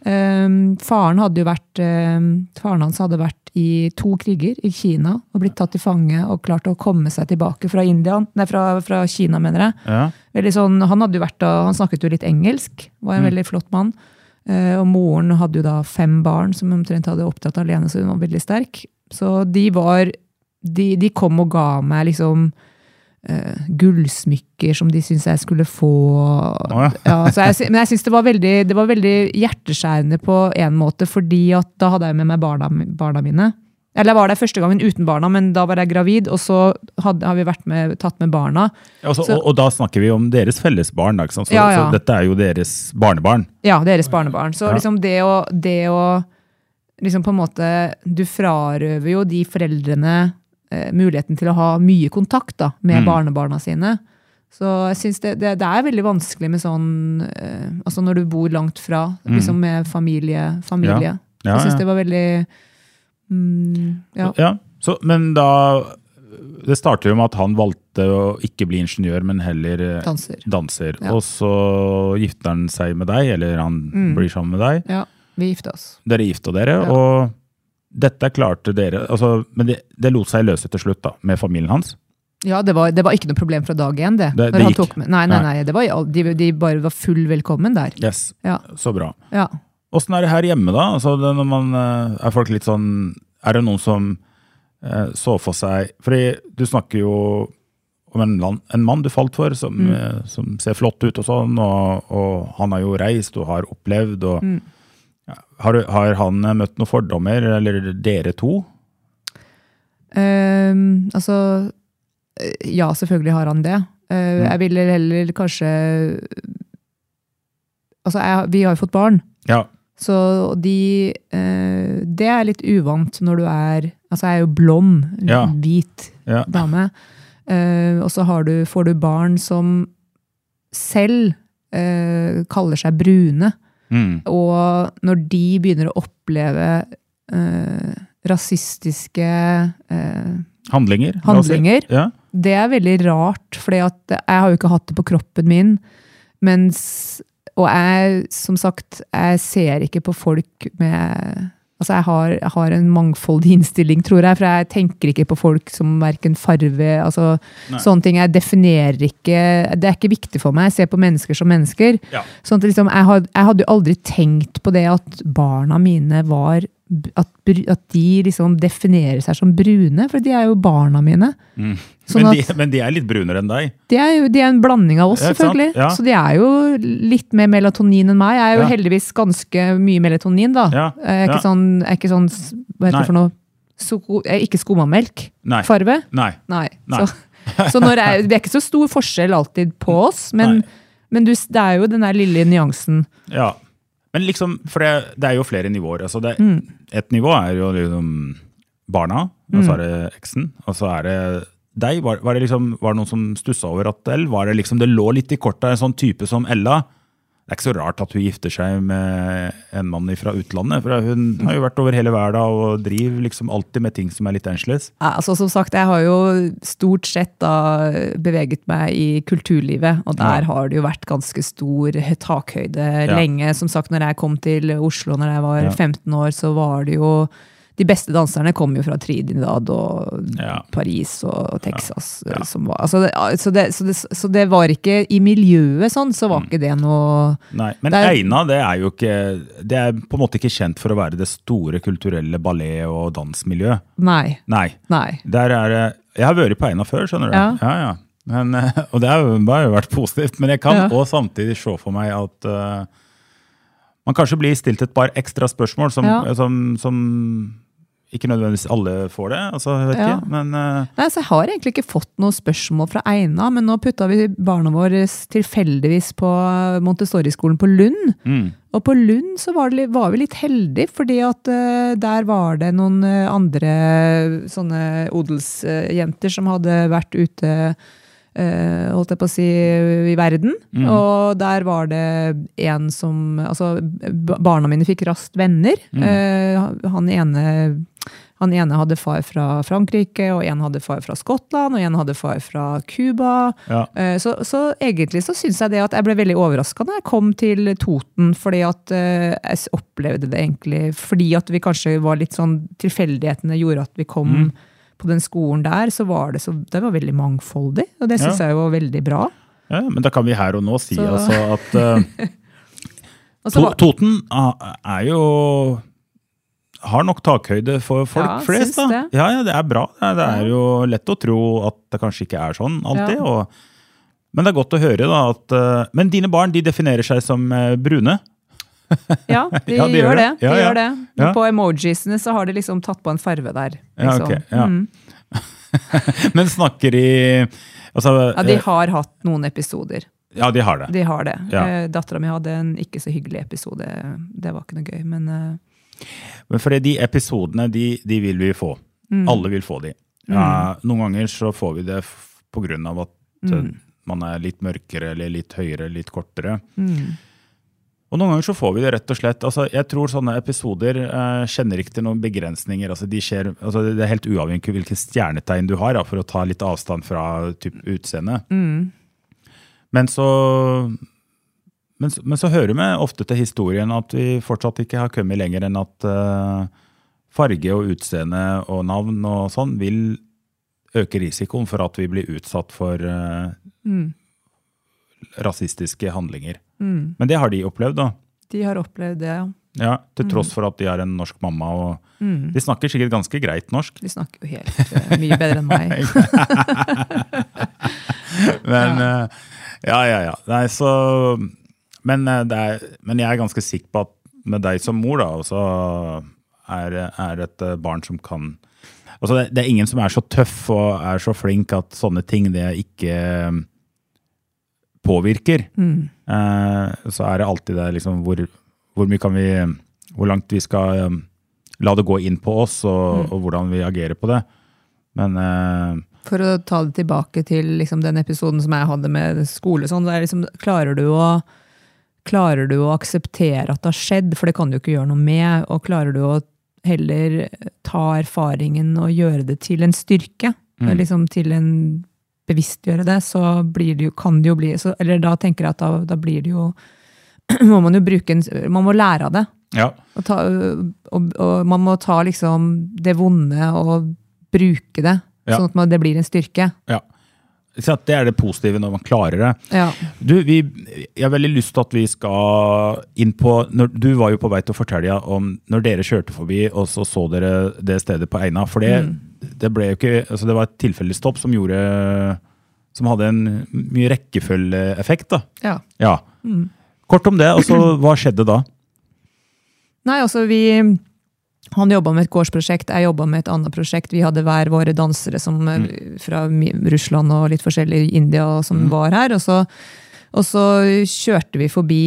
Um, faren, hadde jo vært, um, faren hans hadde vært i to kriger i Kina og blitt tatt til fange og klart å komme seg tilbake fra, Indian, nei, fra, fra Kina, mener jeg. Ja. Sånn, han, vært, han snakket jo litt engelsk, var en veldig flott mann. Eh, og moren hadde jo da fem barn som omtrent hadde oppdratt alene, så hun var veldig sterk. Så de var De, de kom og ga meg liksom eh, gullsmykker som de syntes jeg skulle få. ja. Ja, så jeg, men jeg syns det, det var veldig hjerteskjærende på en måte, fordi at da hadde jeg med meg barna, barna mine. Eller jeg var der første gangen uten barna, men da var jeg gravid, og så hadde, har vi vært med, tatt med barna. Altså, Så- og, og da snakker vi om deres felles barn, da? Så, Ja, ja. så dette er jo deres barnebarn. Ja, deres barnebarn. Så Ja. liksom det å, det å liksom på en måte Du frarøver jo de foreldrene eh, muligheten til å ha mye kontakt da, med Mm. barnebarna sine. Så jeg synes det, det, det er veldig vanskelig med sånn eh, Altså når du bor langt fra, liksom med familie. familie. Mm. Ja, jeg syns ja. det var veldig mm, Ja. Ja, så, men da Det starter jo med at han valgte å ikke bli ingeniør, men heller eh, Danser. danser. Ja. Og så gifter han seg med deg, eller han Mm. blir sammen med deg. ja. Vi gifta oss. Dere gifta dere, Ja. og dette klarte dere altså, Men det, det lot seg løse til slutt, da, med familien hans. Ja, det var, det var ikke noe problem fra dag én, det. Det- det gikk. med. Nei, nei, Nei. nei. Det var, de, de bare var full velkommen der. Yes, Ja. Så bra. ja. Åssen er det her hjemme, da? Altså, det, man, eh, er folk litt sånn Er det noen som eh, så for seg Fordi du snakker jo om en, land, en mann du falt for, som, Mm. eh, som ser flott ut og sånn, og, og han har jo reist og har opplevd og Mm. ja, har, du- har han eh, møtt noen fordommer, eller dere to? Um, altså eh, Ja, selvfølgelig har han det. Uh, Mm. Jeg ville heller kanskje Altså, jeg, vi har jo fått barn, Ja. Så de eh, Det er litt uvant når du er Altså, jeg er jo blond, Ja. hvit ja. dame. Eh, og så har du, får du barn som selv eh, kaller seg brune. Mm. Og når de begynner å oppleve eh, rasistiske eh, Handlinger? si. handlinger, Ja. det er veldig rart, for jeg har jo ikke hatt det på kroppen min. Mens, og jeg, som sagt, jeg ser ikke på folk med Altså, jeg har, jeg har en mangfoldig innstilling, tror jeg, for jeg tenker ikke på folk som verken farve altså Nei. Sånne ting. Jeg definerer ikke Det er ikke viktig for meg. Jeg ser på mennesker som mennesker. Ja. Sånn at liksom, jeg, had, jeg hadde jo aldri tenkt på det at barna mine var at, at de liksom definerer seg som brune, for de er jo barna mine. Mm. Sånn men, at- de, men de er litt brunere enn deg? De er jo de er en blanding av oss, selvfølgelig. Ja. Så de er jo litt mer melatonin enn meg. Jeg er jo Ja. heldigvis ganske mye melatonin, da. Ja, Jeg er ikke sånn, er ikke sånn Hva heter det for noe? Jeg er ikke skomamelk-farve? Nei. Nei. Nei. Så, så jeg, det er ikke så stor forskjell alltid på oss, men, men du, det er jo den der lille nyansen. Ja. Men liksom, for det, det er jo flere nivåer. Altså det, Mm. Et nivå er jo liksom barna, og så er det eksen, og så er det deg. Var, var, det liksom, var det noen som stussa over at Eller var det liksom, det lå litt i kortet en sånn type som Ella? Det er ikke så rart at hun gifter seg med en mann fra utlandet. For hun har jo vært over hele verden og driver liksom alltid med ting som er litt annerledes. Ja, Altså, som sagt, jeg har jo stort sett da beveget meg i kulturlivet, og der Ja. har det jo vært ganske stor takhøyde Ja. lenge. Som sagt, når jeg kom til Oslo når jeg var Ja. 15 år, så var det jo De beste danserne kom jo fra Trinidad og Ja. Paris og Texas. Ja. Som var, altså det, så, det, så, det, så det var ikke I miljøet sånn, så var ikke det noe Nei, Men er- Eina det er jo ikke Det er på en måte ikke kjent for å være det store kulturelle ballet- og dansmiljøet. Nei. Nei. Nei. Der er det Jeg har vært på Eina før, skjønner du. Ja. ja, ja. Men, eh, og det har jo vært positivt. Men jeg kan Ja. også samtidig se for meg at uh, man kanskje blir stilt et par ekstra spørsmål som, Ja. som, som ikke nødvendigvis alle får det. altså, jeg vet Ja. ikke, men Uh... Nei, så Jeg har egentlig ikke fått noe spørsmål fra Eina, men nå putta vi barna våre tilfeldigvis på Montessori-skolen på Lund. mm, Og på Lund så var, det, var vi litt heldige, fordi at uh, der var det noen uh, andre sånne odelsjenter som hadde vært ute holdt jeg på å si, i verden. Og der var det en som Altså, barna mine fikk raskt venner. Eh, han ene han ene hadde far fra Frankrike, og en hadde far fra Skottland, og en hadde far fra Cuba. Ja. Eh, Så, så egentlig så syns jeg det at jeg ble veldig overraska da jeg kom til Toten, fordi at eh, jeg opplevde det egentlig fordi at vi kanskje var litt sånn Tilfeldighetene gjorde at vi kom på den skolen der, så var det, så, det var veldig mangfoldig, og det syns Ja. jeg var veldig bra. Ja, men da kan vi her og nå si Så- altså at var- Toten ah, er jo har nok takhøyde for folk Ja, flest. da. det. Ja, ja, det er bra. Det er, jo lett å tro at det kanskje ikke er sånn alltid. Ja. Og, men det er godt å høre da at eh, Men dine barn de definerer seg som eh, brune. Ja, de, Ja, de gjør det. det. De gjør det. På emojisene så har de liksom tatt på en farve der. Liksom. ok, ja. Mm. Men snakker de altså, ja, de eh, har hatt noen episoder. ja, de har det. De har det. Ja. Dattera mi hadde en ikke så hyggelig episode. Det var ikke noe gøy, men Men for de episodene, de, de vil vi få. Mm. Alle vil få de. Ja, noen ganger så får vi det på grunn av at Mm. eh, man er litt mørkere eller litt høyere, litt kortere. mm. Og noen ganger så får vi det rett og slett. Altså, jeg tror sånne episoder eh, kjenner ikke til noen begrensninger. Altså, de skjer, altså, det er helt uavhengig av hvilke stjernetegn du har, da, for å ta litt avstand fra typ, utseende. Mm. Men så men, men så hører vi ofte til historien at vi fortsatt ikke har kommet lenger enn at uh, farge og utseende og navn og sånn vil øke risikoen for at vi blir utsatt for uh, Mm. rasistiske handlinger. Mm. Men det har de opplevd, da. De har opplevd det, ja. Ja, Til tross for at de har en norsk mamma. og Mm. De snakker sikkert ganske greit norsk. De snakker jo helt uh, mye bedre enn meg. Men uh, ja, ja, ja. Nei, så, men, eh, det er, men jeg er ganske sikker på at med deg som mor, da, så er, er et eh, barn som kan altså det, det er ingen som er så tøff og er så flink at sånne ting det ikke eh, påvirker. Mm. Eh, så er det alltid det liksom hvor, hvor mye kan vi Hvor langt vi skal la det gå inn på oss, og, og hvordan vi agerer på det. Men eh, For å ta det tilbake til liksom, den episoden som jeg hadde med skole, sånn, liksom, klarer, du å, klarer du å akseptere at det har skjedd, for det kan du ikke gjøre noe med, og klarer du å heller ta erfaringen og gjøre det til en styrke, liksom til en bevisstgjøre det, så blir det jo, kan det jo bli så, Eller da tenker jeg at da, da blir det jo må man jo bruke en Man må lære av det. ja. Og, ta, og, og man må ta liksom det vonde og bruke det, Ja. sånn at man, det blir en styrke. Ja. Det er det positive når man klarer det. Ja. Du, vi, Jeg har veldig lyst til at vi skal inn på når, Du var jo på vei til å fortelle om når dere kjørte forbi, og så så dere det stedet på Eina. For det, det ble jo ikke altså Det var et tilfeldig stopp som gjorde Som hadde en mye rekkefølgeeffekt. da. ja. Ja. Kort om det. altså Hva skjedde da? Nei, altså vi Han jobba med et gårdsprosjekt, jeg jobba med et annet prosjekt. Vi hadde hver våre dansere som, mm. fra Russland og litt forskjellig India som var her. Og så, og så kjørte vi forbi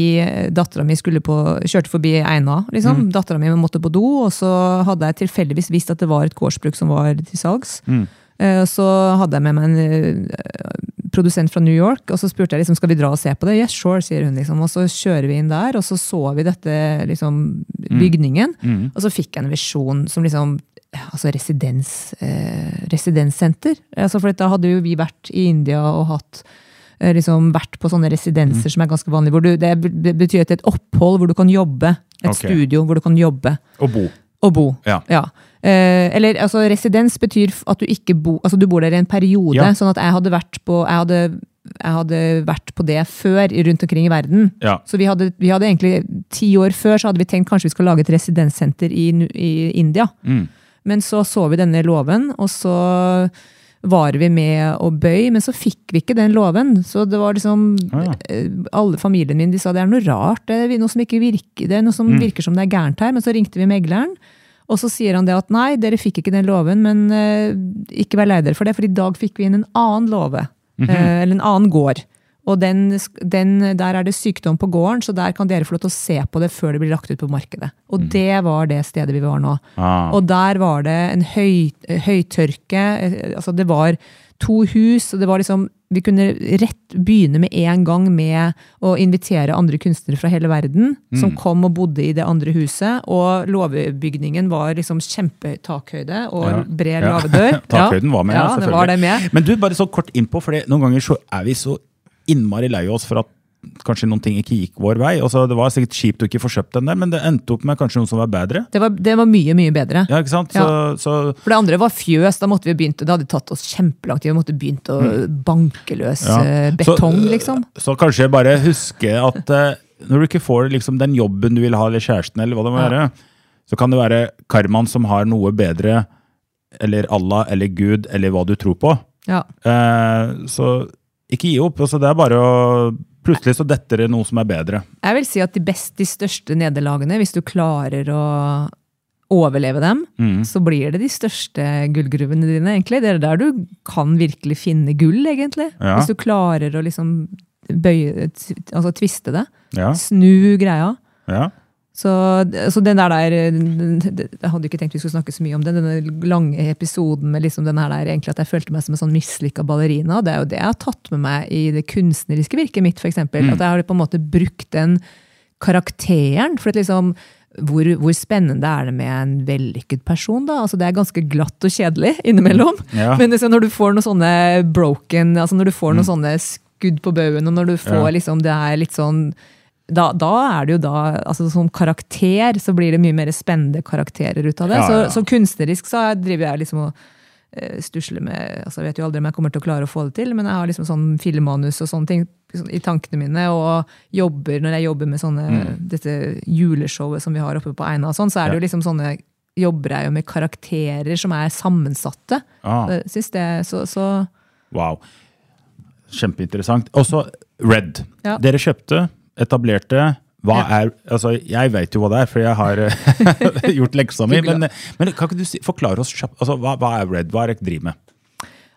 Dattera mi skulle på, kjørte forbi Eina. liksom. Dattera mi måtte på do, og så hadde jeg tilfeldigvis visst at det var et gårdsbruk som var til salgs. Eh, Så hadde jeg med meg en eh, produsent fra New York, og så spurte jeg liksom, skal vi dra og se på det. Yes, sure, sier hun. liksom. Og så kjører vi inn der, og så så vi dette liksom, bygningen. Og så fikk jeg en visjon som liksom altså residens, eh, residenssenter. Altså, for da hadde jo vi vært i India og hatt eh, liksom vært på sånne residenser som er ganske vanlige. Hvor du, det betyr et opphold hvor du kan jobbe. Et okay. studio hvor du kan jobbe Og bo. og bo. Ja. Eh, eller altså, residens betyr at du ikke bo, altså, du bor der i en periode. Ja. Sånn at jeg hadde vært på, jeg hadde, jeg hadde vært på det før rundt omkring i verden. Ja. Så vi hadde, vi hadde egentlig ti år før så hadde vi tenkt kanskje vi skal lage et residenssenter i, i India. Mm. Men så så vi denne loven, og så var vi med å bøy, men så fikk vi ikke den loven. Så det var liksom ja. eh, Alle familien min de sa det er noe rart, det er noe som ikke virker, det er noe som Mm. virker som det er gærent her. Men så ringte vi megleren, og så sier han det at nei, dere fikk ikke den loven, men eh, ikke vær lei dere for det, for i dag fikk vi inn en annen låve. Mhm. eh, eller en annen gård. Og den, den, der er det sykdom på gården, så der kan dere få lov til å se på det før det blir lagt ut på markedet. Og mm. det var det stedet vi var nå. Ah. Og der var det en høy, høytørke. eh, Altså det var to hus, og det var liksom Vi kunne rett begynne med en gang med å invitere andre kunstnere fra hele verden, som kom og bodde i det andre huset. Og låvebygningen var liksom kjempetakhøyde og Ja. bred Ja. lavedør. Takhøyden var med, ja, selvfølgelig. det var det med. Men du, bare så kort innpå, for noen ganger så er vi så innmari lei oss for at kanskje noen ting ikke gikk vår vei. Altså, det var sikkert kjipt å ikke få kjøpt den der, men det endte opp med kanskje noen som var bedre. Det var, det var mye, mye bedre. Ja, ikke sant? Så, så For det andre var fjøs. Da måtte vi begynt, det hadde tatt oss kjempelang tid. Vi måtte begynt å banke løs Mm. Ja. eh, Så- betong, liksom. Så kanskje bare huske at uh, når du ikke får liksom, den jobben du vil ha, eller kjæresten, eller hva det må Ja. være, så kan det være karmaen som har noe bedre, eller Allah, eller Gud, eller hva du tror på. Ja. Uh, så ikke gi opp. Altså, det er bare å Plutselig så detter det noe som er bedre. Jeg vil si at de best, de største nederlagene, hvis du klarer å overleve dem, Mm. så blir det de største gullgruvene dine, egentlig. Det er der du kan virkelig finne gull, egentlig. Ja. Hvis du klarer å liksom bøye, altså tviste det. Ja, Snu greia. ja. Så, så den der der den- den- Jeg hadde ikke tenkt vi skulle snakke så mye om det, denne lange episoden med liksom den her der, egentlig at jeg følte meg som en sånn mislykka ballerina. Det er jo det jeg har tatt med meg i det kunstneriske virket mitt, f.eks. eksempel At jeg har på en måte brukt den karakteren. For at liksom hvor, hvor spennende er det med en vellykket person, da? Altså Det er ganske glatt og kjedelig innimellom. Ja. Men liksom når du får noen sånne broken, altså når du får noen sånne skudd på baugen, og når du får Ja. liksom det er litt sånn da, da er det jo da, altså Som karakter så blir det mye mer spennende karakterer ut av det. Ja, ja. Så, så kunstnerisk så driver jeg liksom og eh, stusler med altså Jeg vet jo aldri om jeg kommer til å klare å få det til, men jeg har liksom sånn filmmanus og sånne ting i tankene mine. Og jobber, når jeg jobber med sånne, dette juleshowet som vi har oppe på Eina, og sånn, så er det jo liksom sånne jobber jeg jo med karakterer som er sammensatte. Ah. Syns det, så, så Wow. Kjempeinteressant. Og så Red. Ja. Dere kjøpte, etablerte. Hva Ja. er Altså, jeg vet jo hva det er, for jeg har gjort leksa mi. Men, men kan ikke du si, forklare oss altså, hva, hva er Red? Hva er det driver med?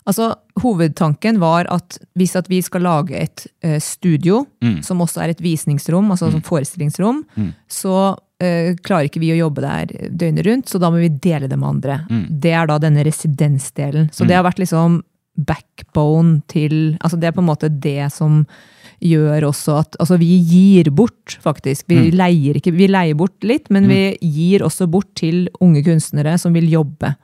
Altså, Hovedtanken var at hvis at vi skal lage et uh, studio, som også er et visningsrom, altså et forestillingsrom, så uh, klarer ikke vi å jobbe der døgnet rundt, så da må vi dele det med andre. Det er da denne residensdelen. Så det har vært liksom backbone til Altså det er på en måte det som gjør også at Altså vi gir bort, faktisk. Vi leier ikke Vi leier bort litt, men vi gir også bort til unge kunstnere som vil jobbe.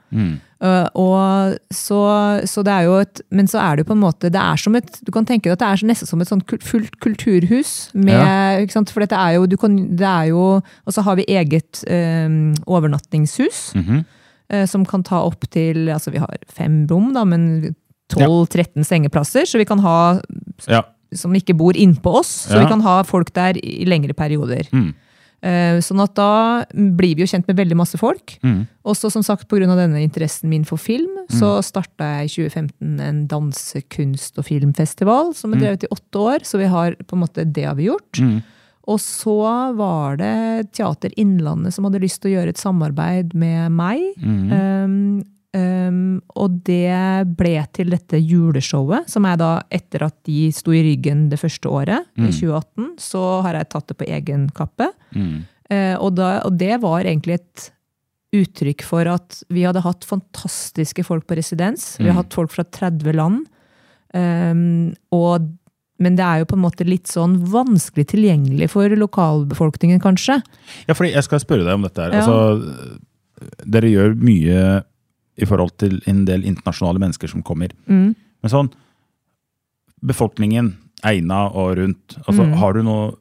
Uh, og så, så det er jo et Men så er det jo på en måte Det er som et Du kan tenke deg at det er nesten som et sånt fullt kulturhus. Med, ikke sant? For dette er jo, du kan, det er jo Og så har vi eget um, overnattingshus. eh, som kan ta opp til Altså vi har fem rom, da, men 12-13 sengeplasser. Så vi kan ha Ja. som ikke bor innpå oss. Så Ja. vi kan ha folk der i lengre perioder. Mm. Eh, Sånn at da blir vi jo kjent med veldig masse folk. Mm. Også som sagt pga. denne interessen min for film, så starta jeg i 2015 en dansekunst- og filmfestival som er drevet i åtte år. Så vi har på en måte det har vi gjort. Mm. Og så var det Teater Innlandet som hadde lyst til å gjøre et samarbeid med meg. Mm. Um, um, og det ble til dette juleshowet, som er da etter at de sto i ryggen det første året, i 2018, så har jeg tatt det på egen kappe. Mm. Uh, og, da, og det var egentlig et uttrykk for at vi hadde hatt fantastiske folk på residens. Vi har hatt folk fra 30 land. Um, og, men det er jo på en måte litt sånn vanskelig tilgjengelig for lokalbefolkningen, kanskje. Ja, fordi jeg skal spørre deg om dette her. Ja. Altså, dere gjør mye i forhold til en del internasjonale mennesker som kommer. Mm. Men sånn, befolkningen, Eina og rundt, altså, Mm. har du noe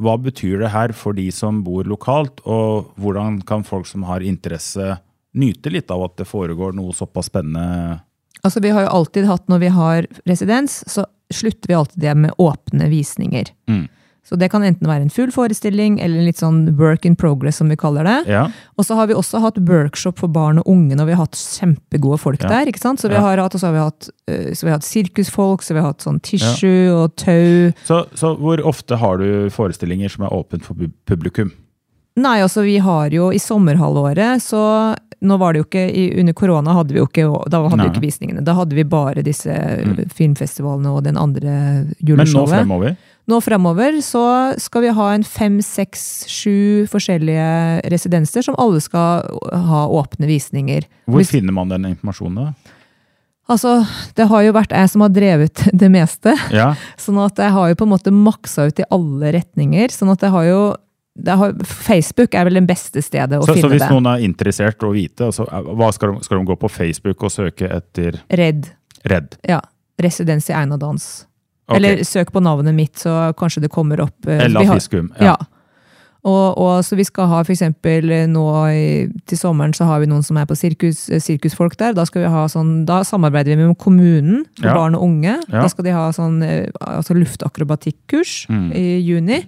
Hva betyr det her for de som bor lokalt, og hvordan kan folk som har interesse, nyte litt av at det foregår noe såpass spennende? Altså, vi har jo alltid hatt, når vi har residens, så slutter vi alltid det med åpne visninger. Mm. Så det kan enten være en full forestilling, eller en litt sånn work in progress, som vi kaller det. Ja. Og så har vi også hatt workshop for barn og unge når vi har hatt kjempegode folk Ja. der. ikke sant? Så vi Ja. har hatt, og så har vi hatt, eh, så vi har hatt sirkusfolk, så vi har hatt sånn tissue og tau. Så, så hvor ofte har du forestillinger som er åpent for publikum? Nei, altså vi har jo i sommerhalvåret, så nå var det jo ikke, under korona hadde vi jo ikke, da hadde vi Nei. ikke visningene. Da hadde vi bare disse Mm. filmfestivalene og den andre Men nå juleshowet. fremover? Nå fremover så skal vi ha en fem, seks, sju forskjellige residenser som alle skal ha åpne visninger. Hvor finner man den informasjonen? da? Altså, det har jo vært jeg som har drevet det meste. Ja. Sånn at jeg har jo på en måte maksa ut i alle retninger. Sånn at jeg har jo det har, Facebook er vel det beste stedet å Så, så hvis det. noen er interessert å vite, altså, skal, de, skal de gå på Facebook og søke etter Redd. Redd? Ja. Residens i Einadans. Ok. Eller søk på navnet mitt, så kanskje det kommer opp. eh, Ella Fiskum. Ja. Og, og så vi skal ha eksempel eh, nå i, til sommeren så har vi noen som er på sirkus, eh, sirkusfolk der. Da, skal vi ha sånn, da samarbeider vi med kommunen for Ja. barn og unge. Ja. Da skal de ha sånn altså luftakrobatikkurs Mm. i juni.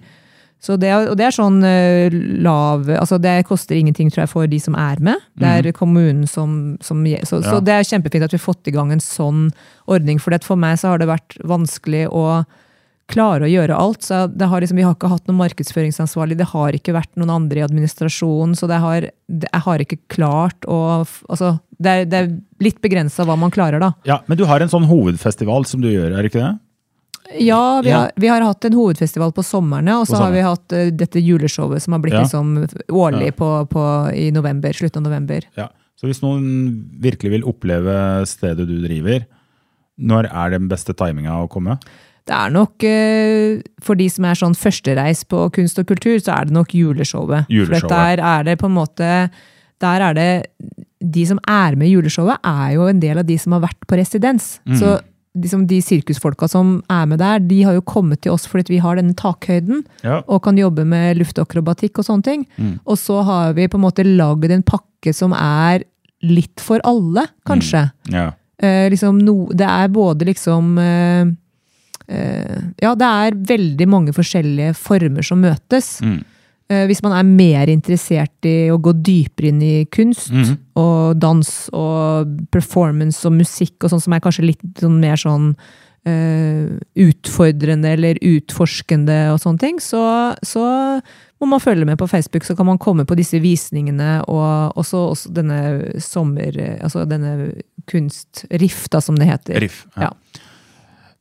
Så det, og det er sånn eh, lav altså Det koster ingenting tror jeg, for de som er med. Det er kommunen som, som så, ja. så det er kjempefint at vi har fått i gang en sånn ordning. For for meg så har det vært vanskelig å klare å gjøre alt. så det har liksom, Vi har ikke hatt noen markedsføringsansvarlig, det har ikke vært noen andre i administrasjonen. Så det har, jeg har ikke klart å altså, det, er, det er litt begrensa hva man klarer, da. Ja, Men du har en sånn hovedfestival som du gjør, er det ikke det? Ja, vi, Ja. Har, vi har hatt en hovedfestival på sommerne, og så har vi hatt uh, dette juleshowet som har blitt Ja. liksom årlig Ja. på, på, i november, slutten av november. Ja. Så hvis noen virkelig vil oppleve stedet du driver, når er den beste timinga å komme? Det er nok, eh, for de som er sånn førstereis på kunst og kultur, så er det nok juleshowet. Juleshowet. For der er det på en måte Der er det De som er med i juleshowet, er jo en del av de som har vært på residens. Mm. Så liksom de sirkusfolka som er med der, de har jo kommet til oss fordi vi har denne takhøyden. Ja. og kan jobbe med luftakrobatikk og sånne ting. Mm. Og så har vi på en måte lagd en pakke som er litt for alle, kanskje. ja. Eh, liksom no, det er både liksom eh, eh, Ja, det er veldig mange forskjellige former som møtes. Mm. Eh, hvis man er mer interessert i å gå dypere inn i kunst mm. og dans og performance og musikk og sånn som er kanskje litt sånn mer sånn uh, utfordrende eller utforskende og sånne ting, så, så må man følge med på Facebook, så kan man komme på disse visningene og også, også denne sommer... Altså denne kunst-riff, da, som det heter. Riff. Ja.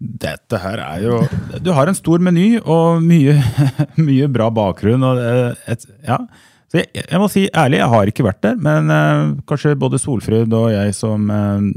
Dette her er jo Du har en stor meny og mye, mye bra bakgrunn. Og et, ja. Så jeg, jeg må si ærlig, jeg har ikke vært der, men eh, kanskje både Solfrid og jeg som eh,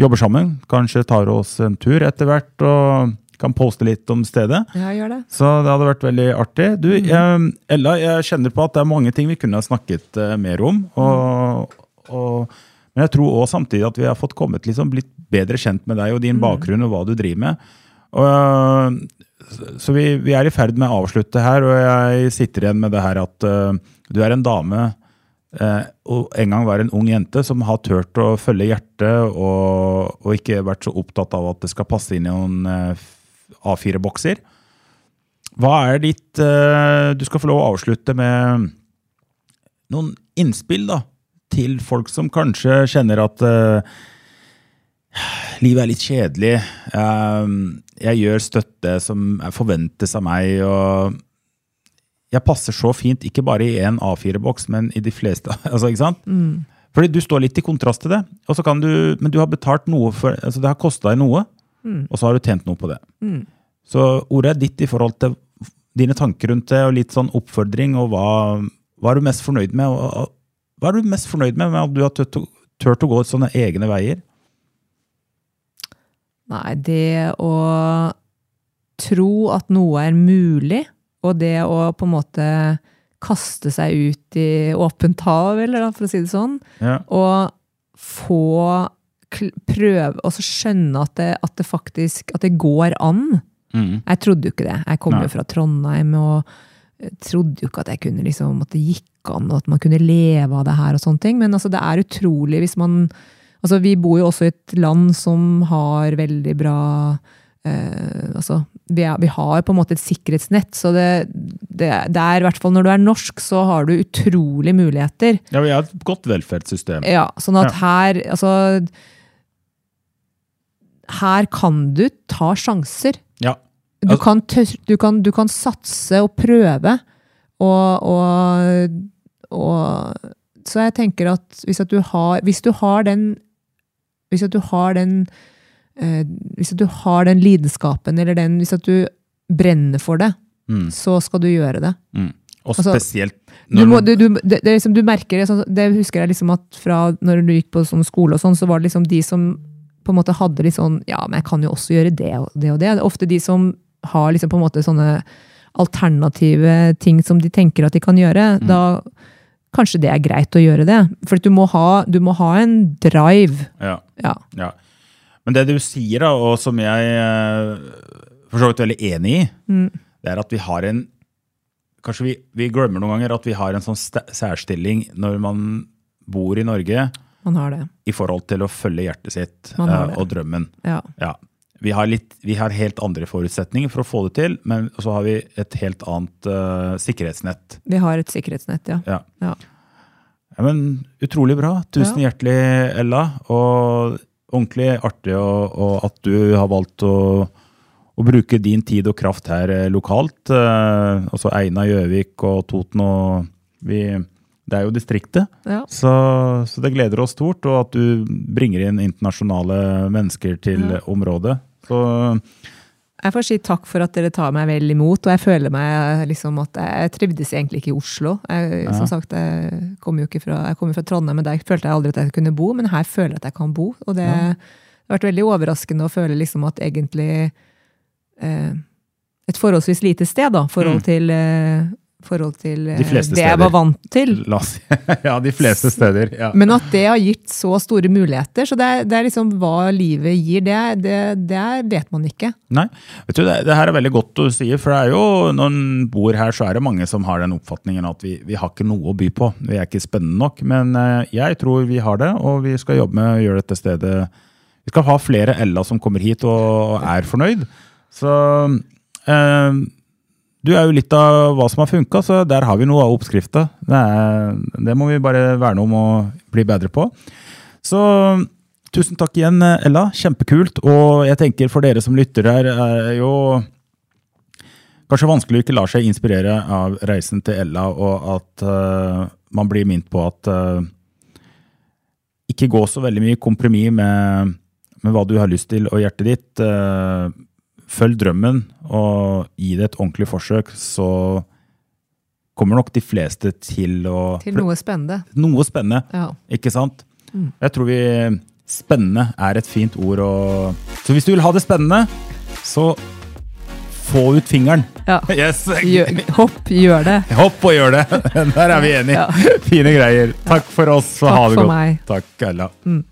jobber sammen, kanskje tar oss en tur etter hvert og kan poste litt om stedet. Ja, gjør det. Så det hadde vært veldig artig. Du, jeg, Ella, jeg kjenner på at det er mange ting vi kunne ha snakket eh, mer om. Og, og, men jeg tror også samtidig at vi har fått kommet liksom, blitt bedre kjent med deg og din bakgrunn og hva du driver med. Og, eh, så vi, vi er i ferd med å avslutte her, og jeg sitter igjen med det her at uh, du er en dame eh, og en gang var en ung jente som har turt å følge hjertet og, og ikke vært så opptatt av at det skal passe inn i noen uh, A4-bokser. Hva er ditt Du skal få lov å avslutte med noen innspill da, til folk som kanskje kjenner at livet er litt kjedelig. Eh, jeg gjør støtte som forventes av meg. og jeg passer så fint, ikke bare i en A4-boks, men i de fleste. altså, ikke sant? Fordi du står litt i kontrast til det. Og så kan du, men du har betalt noe for altså Det har kosta deg noe, og så har du tjent noe på det. Så ordet er ditt i forhold til dine tanker rundt det, og litt sånn oppfordring, og hva, hva er du mest fornøyd med? Og, og, hva er du mest fornøyd med, med at du har tørt å gå sånne egne veier? Nei, det å tro at noe er mulig, og det å på en måte kaste seg ut i åpent hav, eller da, for å si det sånn, Ja. og få prøve Og så skjønne at det, at det faktisk at det går an. Mm. Jeg trodde jo ikke det. Jeg kom Nei. jo fra Trondheim og trodde jo ikke at jeg kunne liksom, at det gikk an, og at man kunne leve av det her og sånne ting. Men altså, det er utrolig hvis man Altså, vi bor jo også i et land som har veldig bra eh, altså, vi, er, vi har på en måte et sikkerhetsnett, så det, det, det er i hvert fall når du er norsk, så har du utrolig muligheter. ja, vi har et godt velferdssystem. Ja, sånn at Ja. her Altså Her kan du ta sjanser. Ja. Du, Altså- kan du, kan, du kan satse og prøve, og, og, og Så jeg tenker at hvis, at du, har, hvis du har den Hvis at du har den eh, Hvis at du har den lidenskapen, eller den Hvis at du brenner for det, Mm. så skal du gjøre det. Mm. Og Altså, spesielt Du, må, du, du, det, det, liksom, du merker det, sånn, det husker jeg liksom at fra når du gikk på sånn skole og sånn, så var det liksom de som på en måte hadde litt sånn Ja, men jeg kan jo også gjøre det og det og det. Ofte de som har liksom på en måte sånne alternative ting som de tenker at de kan gjøre. Mm. Da kanskje det er greit å gjøre det. For du må ha, du må ha en drive. Ja. Ja. Ja. Men det du sier, da, og som jeg eh, for så vidt veldig enig i, det er at vi har en Kanskje vi, vi glemmer noen ganger at vi har en sånn særstilling når man bor i Norge Man har det. i forhold til å følge hjertet sitt det. og drømmen. Ja. Ja. Vi har, litt, vi har helt andre forutsetninger for å få det til, men så har vi et helt annet uh, sikkerhetsnett. Vi har et sikkerhetsnett, ja. Ja. ja. Ja, men Utrolig bra. Tusen Ja. hjertelig, Ella. Og ordentlig artig og, og at du har valgt å, å bruke din tid og kraft her eh, lokalt. Uh, altså Eina, Gjøvik og Toten og vi, Det er jo distriktet. ja. Så, så det gleder oss stort, og at du bringer inn internasjonale mennesker til Ja. området. Så Jeg får si takk for at dere tar meg vel imot, og jeg føler meg liksom at jeg trivdes egentlig ikke i Oslo. Jeg, Ja. Som sagt, jeg kommer jo ikke fra, jeg kommer fra Trondheim, men der følte jeg aldri at jeg kunne bo, men her føler jeg at jeg kan bo. Og det, Ja. det har vært veldig overraskende å føle liksom at egentlig eh, et forholdsvis lite sted, da, forhold Mm. til, eh, forhold til eh, De det det jeg var vant til. oss Ja, de fleste steder. Ja. Men at det har gitt så store muligheter. Så det er, det er liksom hva livet gir, det, det, det vet man ikke. Nei, vet du, det, det her er veldig godt du sier, for det er jo, når en bor her, så er det mange som har den oppfatningen at vi, vi har ikke noe å by på. Vi er ikke spennende nok, men eh, jeg tror vi har det, og vi skal jobbe med å gjøre dette stedet Vi skal ha flere Ella som kommer hit og, er fornøyd. Så eh, du er jo litt av hva som har funka, så der har vi noe av oppskrifta. Det, det må vi bare verne om og bli bedre på. Så tusen takk igjen, Ella. Kjempekult. Og jeg tenker for dere som lytter her, er jo kanskje vanskelig å ikke la seg inspirere av reisen til Ella, og at uh, man blir minnet på at uh, ikke gå så veldig mye kompromiss med, med hva du har lyst til og hjertet ditt. Eh, følg drømmen og gi det et ordentlig forsøk, så kommer nok de fleste til å Til noe spennende. noe spennende. Ja. Ikke sant? Mm. Jeg tror vi Spennende er et fint ord. å så hvis du vil ha det spennende, så få ut fingeren. Ja. Yes! Gjør, hopp, gjør det. Hopp og gjør det! Der er vi enige. Ja. Fine greier. Takk for oss. og ha det godt. meg. Takk, Ella. Mm.